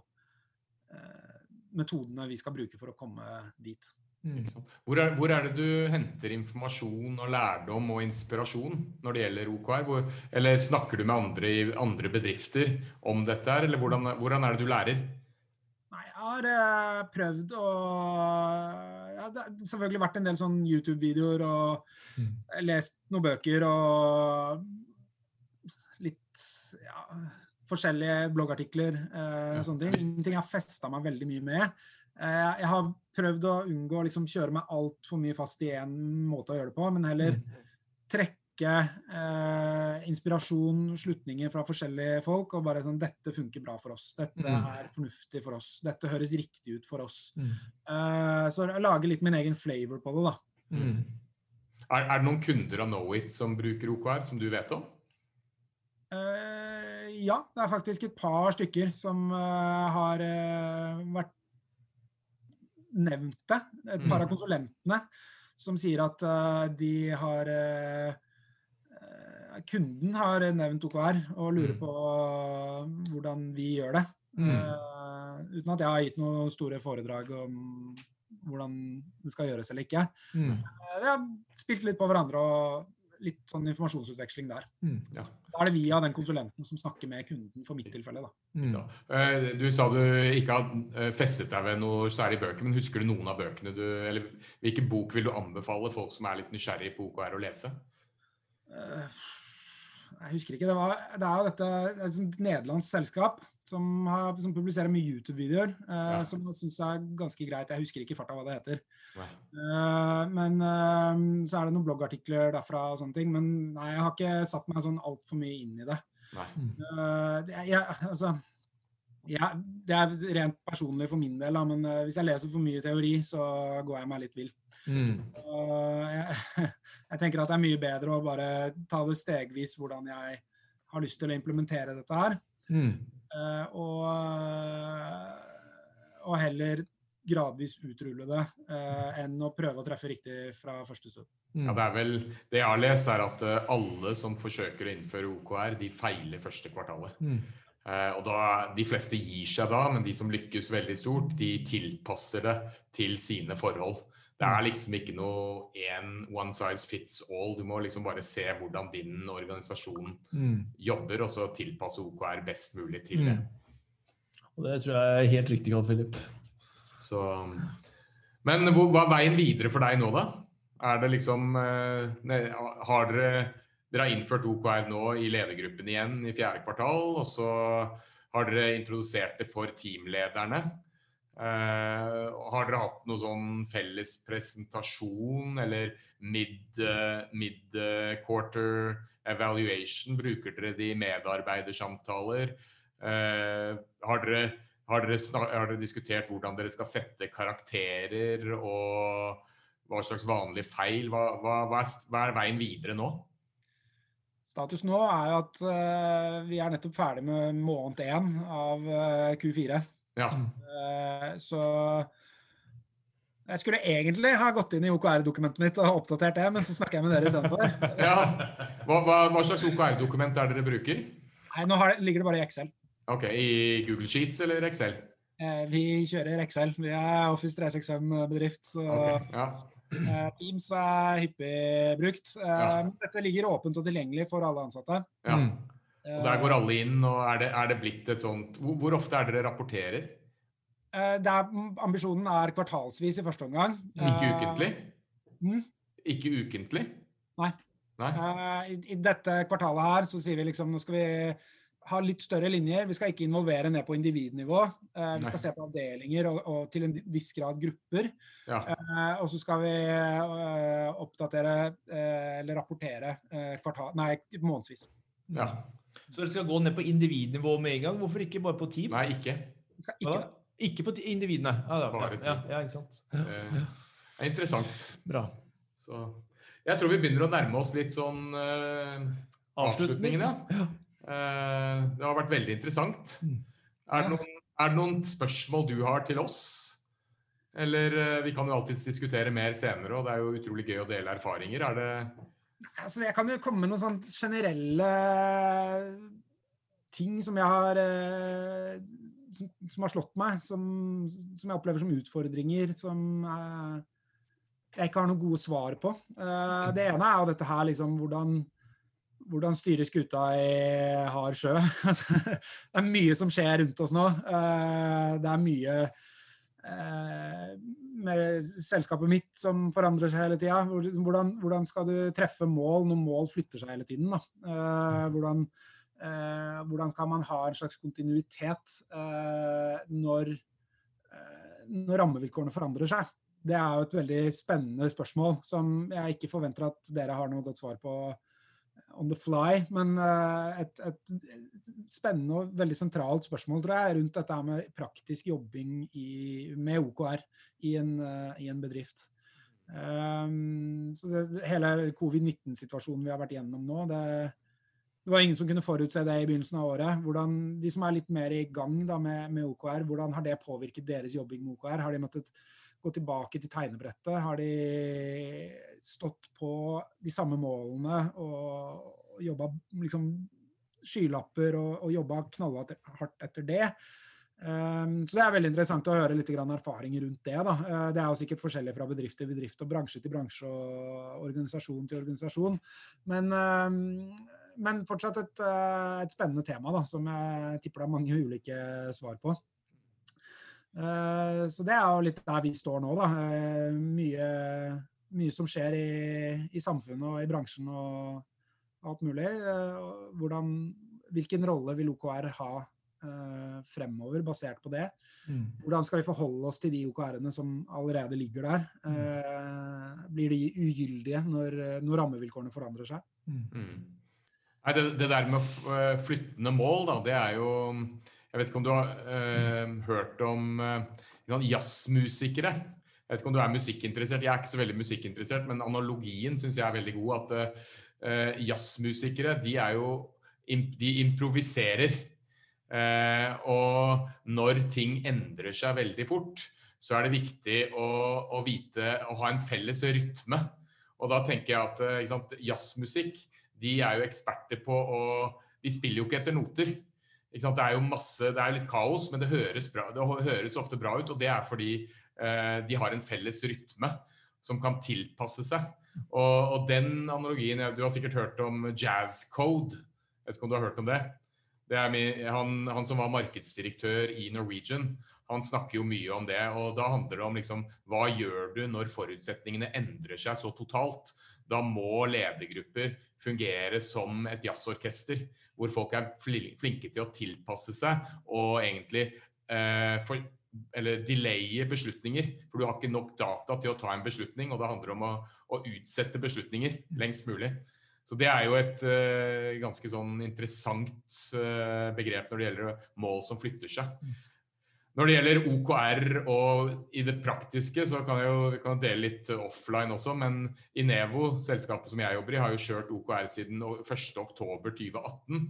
eh, metodene vi skal bruke for å komme dit. Mm. Hvor, er, hvor, er, det du henter informasjon og lærdom og inspirasjon når det gjelder OKR? Hvor, eller snakker du med andre i andre bedrifter om dette, her, eller hvordan, hvordan, er det du lærer? Nei, jeg har eh, prøvd å ja, Det har selvfølgelig vært en del sånn YouTube-videoer og mm. lest noen bøker og litt ja, forskjellige bloggartikler. Eh, ja. sånne ting. Ingenting jeg har festa meg veldig mye med. Uh, jeg har prøvd å unngå å liksom kjøre meg altfor mye fast i én måte å gjøre det på, men heller mm. trekke eh, inspirasjon, slutninger fra forskjellige folk, og bare sånn Dette funker bra for oss. Dette mm. er fornuftig for oss. Dette høres riktig ut for oss. Mm. Eh, så jeg lager litt min egen flavor på det, da. Mm. Er, er, det noen kunder av Knowit som bruker OKR, som du vet om? Eh, ja, det er faktisk et par stykker som uh, har uh, vært nevnt det. Et par av mm. konsulentene som sier at uh, de har uh, Kunden har nevnt OKR og lurer mm. på hvordan vi gjør det. Mm. uten at jeg har gitt noen store foredrag om hvordan det skal gjøres eller ikke. Mm. vi har spilt litt på hverandre og litt sånn informasjonsutveksling der. Mm, ja. Da er det via den konsulenten som snakker med kunden, for mitt tilfelle. da. Mm. Uh, du sa du ikke har eh, festet deg ved noe særlig bøker, men husker du noen av bøkene du Eller hvilken bok vil du anbefale folk som er litt nysgjerrig på OKR å lese? Uh, jeg husker ikke. Det, var, det er jo dette et nederlandsk selskap som, har, som publiserer mye YouTube-videoer, Eh, ja. som jeg syns er ganske greit. Jeg husker ikke i farta hva det heter. Eh, men eh, så er det noen bloggartikler derfra og sånne ting. Men nei, jeg har ikke satt meg sånn altfor mye inn i det. det jeg, altså, ja, det er rent personlig for min del, da, men hvis jeg leser for mye teori, så går jeg meg litt vill. Mm. Så, jeg, jeg, tenker at det er mye bedre å bare ta det stegvis hvordan jeg har lyst til å implementere dette her. Mm. Uh, og, og, heller gradvis utrulle det uh, enn å prøve å treffe riktig fra første stund. Mm. Ja, Det er vel, det jeg har lest, er at uh, alle som forsøker å innføre OKR, de feiler første kvartalet. Mm. og da, De fleste gir seg da, men de som lykkes veldig stort, de tilpasser det til sine forhold. Det er mm. liksom ikke noe én one size fits all. Du må liksom bare se hvordan din organisasjon mm. jobber, og så tilpasse OKR best mulig til det. Mm. Og Det tror jeg er helt riktig, Karl Philip. Så, men hva er veien videre for deg nå, da? Er det liksom eh, Har dere Dere har innført OKR nå i ledergruppen igjen i fjerde kvartal, og så har dere introdusert det for teamlederne. Uh, har dere hatt noe sånn felles presentasjon eller mid-quarter mid evaluation? Bruker dere det i medarbeidersamtaler? Uh, har, dere, har, dere har, dere, diskutert hvordan dere skal sette karakterer og hva slags vanlige feil? Hva, hva, hva, er, hva er, veien videre nå? Status nå er at vi er nettopp ferdig med måned én av uh, Q4. Ja. Uh, så jeg skulle egentlig ha gått inn i OKR-dokumentet mitt og oppdatert det, men så snakker jeg med dere istedenfor. ja. Hva, hva, hva slags OKR-dokument er det dere bruker? Nei, Nå det, ligger det bare i Excel. Ok, I Google Sheets eller Excel? Eh, vi kjører Excel. Vi er Office 365-bedrift, så okay, ja. eh, Teams er hyppig brukt. Eh, ja. Dette ligger åpent og tilgjengelig for alle ansatte. Ja. Mm. Og Der går alle inn, og er det, er det blitt et sånt hvor, hvor, ofte er dere rapporterer? Eh, er, ambisjonen er kvartalsvis i første omgang. Ikke ukentlig? Mm? Ikke ukentlig? Nei. Nei. I, I, dette kvartalet her så sier vi liksom nå skal vi ha litt større linjer. Vi skal ikke involvere ned på individnivå. Eh, vi skal se på avdelinger og, og, til en viss grad grupper. Ja. Eh, og så skal vi eh, oppdatere eh, eller rapportere eh, kvartal, nei, månedsvis. Ja. Så dere skal gå ned på individnivå med en gang? Hvorfor ikke bare på team? Nei, ikke. Ikke, ikke på individene? Ja, da, bare ja, ja, ikke sant. Det er interessant. Bra. Så jeg tror vi begynner å nærme oss litt sånn uh, avslutningen, ja. Uh, det har vært veldig interessant. Mm. Er det, noen, er det noen spørsmål du har til oss? Eller uh, vi kan jo alltids diskutere mer senere, og det er jo utrolig gøy å dele erfaringer. Er det Altså, jeg kan jo komme med noen sånne generelle ting som jeg har som, som, har slått meg, som, som, jeg opplever som utfordringer, som jeg ikke har noen gode svar på. det ene er jo dette her, liksom hvordan hvordan styre skuta i hard sjø. Altså, det er mye som skjer rundt oss nå. Eh, det er mye eh, med selskapet mitt som forandrer seg hele tida. Hvordan, hvordan, skal du treffe mål når mål flytter seg hele tiden? Eh, hvordan, hvordan, kan man ha en slags kontinuitet når, når rammevilkårene forandrer seg? Det er jo et veldig spennende spørsmål som jeg ikke forventer at dere har noe godt svar på on the fly. Men eh, et, et, spennende og veldig sentralt spørsmål tror jeg, rundt dette med praktisk jobbing i, med OKR i en, eh, i en bedrift. Um, så det, Hele covid-19-situasjonen vi har vært gjennom nå, det, det, var ingen som kunne forutse det i begynnelsen av året. Hvordan, de som er litt mer i gang da, med, med OKR, hvordan har det påvirket deres jobbing med OKR? Har de måttet gå tilbake til tegnebrettet? Har de stått på de samme målene og jobba liksom skylapper og, og jobba knallhardt etter det? Um, så Det er veldig interessant å høre litt erfaringer rundt det. Da. Uh, det er jo sikkert forskjellig fra bedrift til bedrift og bransje til bransje og organisasjon til organisasjon. Men, uh, men fortsatt et, uh, et, spennende tema da, som jeg tipper det er mange ulike svar på. Eh, så det er jo litt der vi står nå, da. Eh, mye, mye som skjer i, i, samfunnet og i bransjen og alt mulig. Eh, hvordan, hvilken rolle vil OKR ha fremover, basert på det? Mm. Hvordan skal vi forholde oss til de OKR-ene som allerede ligger der? Mm. Blir de ugyldige når, når rammevilkårene forandrer seg? Mm. Nei, det, det, der med flyttende mål, da, det er jo jeg vet ikke om du har eh, hørt om eh, jazzmusikere. Jeg vet ikke om du er musikkinteressert. Jeg er ikke så veldig musikkinteressert, men analogien syns jeg er veldig god. At eh, jazzmusikere, de er jo De improviserer. og når ting endrer seg veldig fort, så er det viktig å, å vite Å ha en felles rytme. Og da tenker jeg at sant, jazzmusikk, de er jo eksperter på å De spiller jo ikke etter noter. Det er jo masse, det er litt kaos, men det høres, bra, det høres ofte bra ut. Og det er fordi eh, de har en felles rytme som kan tilpasse seg. Og, og, den analogien Du har sikkert hørt om jazz code. Jeg vet ikke om du har hørt om det? det min, han, han, som var markedsdirektør i Norwegian, han snakker jo mye om det. Og da handler det om liksom, hva gjør du når forutsetningene endrer seg så totalt? Da må ledergrupper fungere som et jazzorkester, hvor folk er flinke til å tilpasse seg og egentlig eh, for, eller delaye beslutninger. For du har ikke nok data til å ta en beslutning, og det handler om å, å utsette beslutninger lengst mulig. Så det er jo et uh, ganske sånn interessant uh, begrep når det gjelder mål som flytter seg. Når det gjelder OKR og i det praktiske, så kan jeg jo kan dele litt offline også. Men Inevo, selskapet som jeg jobber i, har jo kjørt OKR siden 1.10.2018.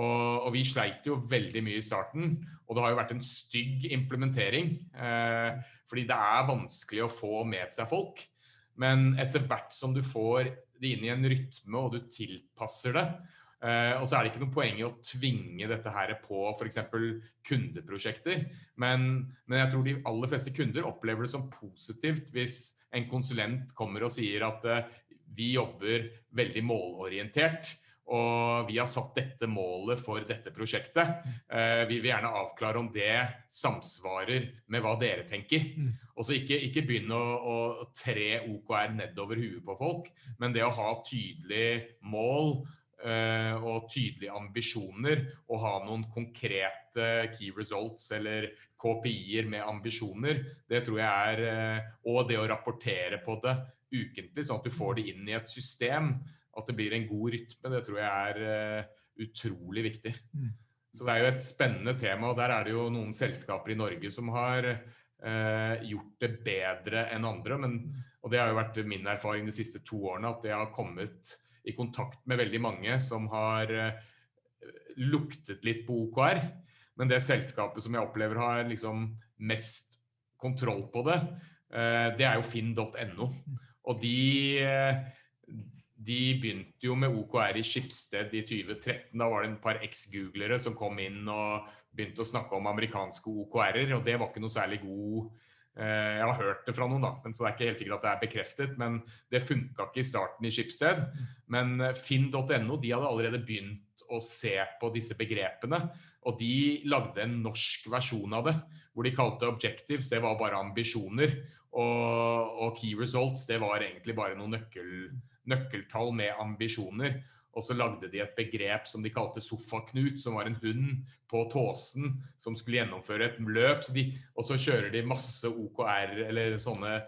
Og, og, vi sleit jo veldig mye i starten. Og det har jo vært en stygg implementering. Eh, fordi det er vanskelig å få med seg folk. Men etter hvert som du får det inn i en rytme, og du tilpasser det, Uh, og så er det ikke noe poeng i å tvinge dette her på f.eks. kundeprosjekter. Men, men, jeg tror de aller fleste kunder opplever det som positivt hvis en konsulent kommer og sier at uh, vi jobber veldig målorientert. Og vi har satt dette målet for dette prosjektet. Uh, vi vil gjerne avklare om det samsvarer med hva dere tenker. Mm. Og så ikke, ikke, begynne å, å tre OKR nedover huet på folk, men det å ha tydelig mål og tydelige ambisjoner og ha noen konkrete key results eller KPI-er med ambisjoner, det tror jeg er eh, Og det å rapportere på det ukentlig, sånn at du får det inn i et system, at det blir en god rytme, det tror jeg er eh, utrolig viktig. Mm. Så det er jo et spennende tema, og der er det jo noen selskaper i Norge som har eh, gjort det bedre enn andre. Men, og det har jo vært min erfaring de siste to årene, at det har kommet i kontakt med veldig mange som har uh, luktet litt på OKR. Men det selskapet som jeg opplever har liksom mest kontroll på det, uh, det er jo finn.no. Og de, uh, de begynte jo med OKR i Skipsted i 2013. Da var det en par eks-googlere som kom inn og begynte å snakke om amerikanske OKR-er, og det var ikke noe særlig god Eh, jeg har hørt det fra noen, da, men så det er ikke helt sikkert at det er bekreftet. Men det funka ikke i starten i Skipsted. Men eh, finn.no de hadde allerede begynt å se på disse begrepene. Og de lagde en norsk versjon av det, hvor de kalte objectives det var bare ambisjoner. Og, og key results det var egentlig bare noen nøkkel, nøkkeltall med ambisjoner. Og så lagde de et begrep som de kalte Sofaknut, som var en hund på tåsen som skulle gjennomføre et løp. Så de, og så kjører de masse OKR eller sånne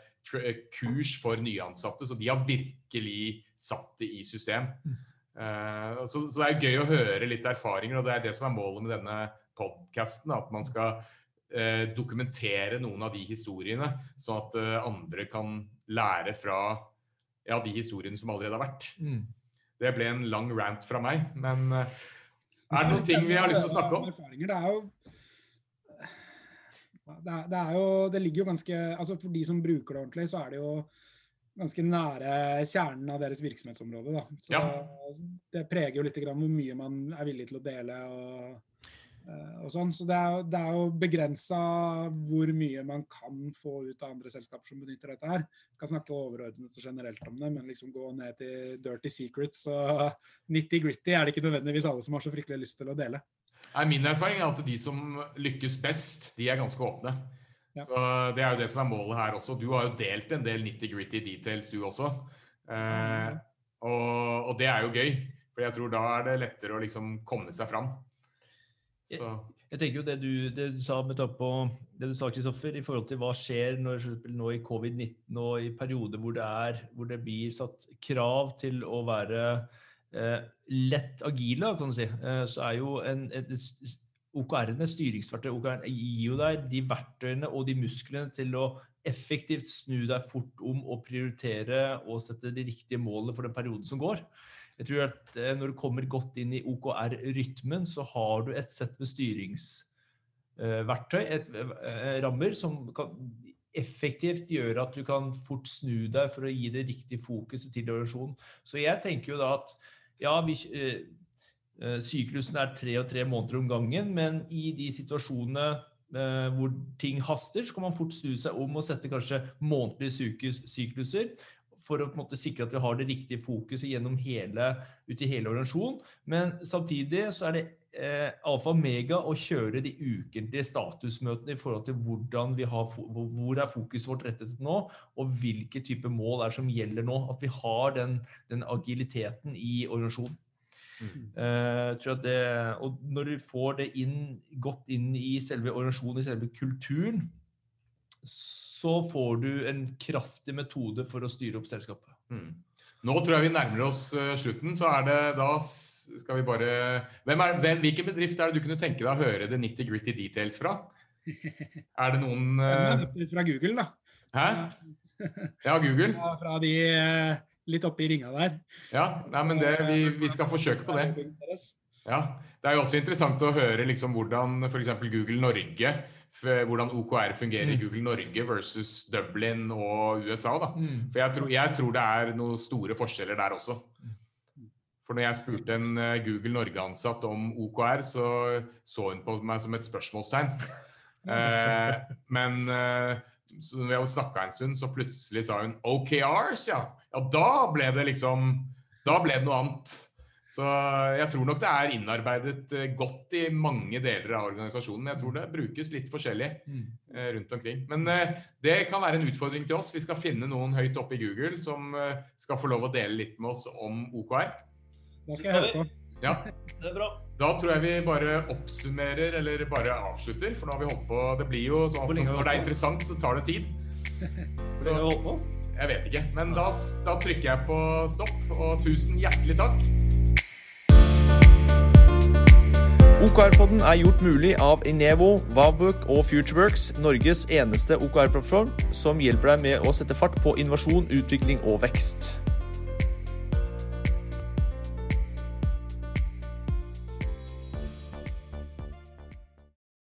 kurs for nyansatte. Så de har virkelig satt det i system. Uh, så, så, det er gøy å høre litt erfaringer, og det er det som er målet med denne podkasten. At man skal uh, dokumentere noen av de historiene, sånn at uh, andre kan lære fra ja, de historiene som allerede har vært. Mm. Det ble en lang rant fra meg, men eh, er det noen ting vi har lyst til å snakke om? Det er jo det, er, det, er jo, det ligger jo ganske altså For de som bruker det ordentlig, så er det jo ganske nære kjernen av deres virksomhetsområde. Da. Så ja. Det preger jo litt hvor mye man er villig til å dele. Og sånn. Så det er, det er jo begrensa hvor mye man kan få ut av andre selskaper som benytter dette her. Jeg kan snakke overordnet og generelt om det, men liksom gå ned til dirty secrets og nitty-gritty er det ikke nødvendigvis alle som har så fryktelig lyst til å dele. Nei, min erfaring er at de som lykkes best, de er ganske åpne. Ja. Så Det er jo det som er målet her også. Du har jo delt en del nitty-gritty details, du også. Eh, og, og, det er jo gøy, for jeg tror da er det lettere å liksom komme seg fram. Jeg, jeg, tenker jo det du, det du sa med på det du sa, Kristoffer, i forhold til hva skjer når, nå i covid-19 og i perioder hvor det, er, hvor det blir satt krav til å være eh, lett agile, kan du si, eh, så er jo en, et, et, OKR-ene, styringsverktøy, OKR gir jo deg de verktøyene og de musklene til å effektivt snu deg fort om og prioritere og sette de riktige målene for den perioden som går. Jeg tror at eh, Når du kommer godt inn i OKR-rytmen, så har du et sett med styringsverktøy, et, eh, rammer, som kan effektivt gjøre at du kan fort snu deg for å gi det riktige fokuset til organisasjonen. Så jeg tenker jo da at ja, vi, eh, syklusen er tre og tre måneder om gangen, men i de situasjonene hvor ting haster, så kan man fort snu seg om og sette kanskje månedlige sykluser for å på en måte sikre at vi har det riktige fokuset gjennom hele, ut i hele organisasjonen. Men samtidig så er det eh, alfa mega å kjøre de ukentlige statusmøtene i forhold til hvordan vi har, hvor er fokuset vårt rettet nå, og hvilke type mål er som gjelder nå. At vi har den, den agiliteten i organisasjonen. Mm. Uh, det, og når du får det inn, godt inn i selve organisasjonen, i selve kulturen, så får du en kraftig metode for å styre opp selskapet. Mm. Nå tror jeg vi nærmer oss uh, slutten, så er det da skal vi bare hvem er, hvem, Hvilken bedrift er det du kunne tenke deg å høre det nitty-gritty details fra? Er det noen eh, er Litt fra Google, da. Hæ? Ja, Google? Ja, Fra de litt oppe i ringa der. Ja, nei, men det, vi, vi skal forsøke på det. Ja, Det er jo også interessant å høre liksom hvordan f.eks. Google Norge hvordan OKR fungerer i Google Norge versus Dublin og USA. da. For jeg tror, jeg tror det er noen store forskjeller der også. For når jeg spurte en eh, Google Norge-ansatt om OKR, så så hun på meg som et spørsmålstegn. Eh, men eh, så når vi snakka en stund, så plutselig sa hun OKRs, ja. Ja, da ble det liksom Da ble det noe annet. Så jeg tror nok det er innarbeidet eh, godt i mange deler av organisasjonen. Men jeg tror det brukes litt forskjellig eh, rundt omkring. Men eh, det kan være en utfordring til oss. Vi skal finne noen høyt oppe i Google som skal få lov å dele litt med oss om OKR. Da skal jeg høre på. Ja, Det er bra. Da tror jeg vi bare oppsummerer, eller bare avslutter. For nå har vi holdt på Det blir jo sånn at lenge har når det er interessant, så tar det tid. Så Så vi holdt på. Jeg vet ikke. Men da, da trykker jeg på stopp, og tusen hjertelig takk. OKR-podden er gjort mulig av Inevo, Vavbook og Futureworks, Norges eneste OKR-plattform som hjelper deg med å sette fart på innovasjon, utvikling og vekst.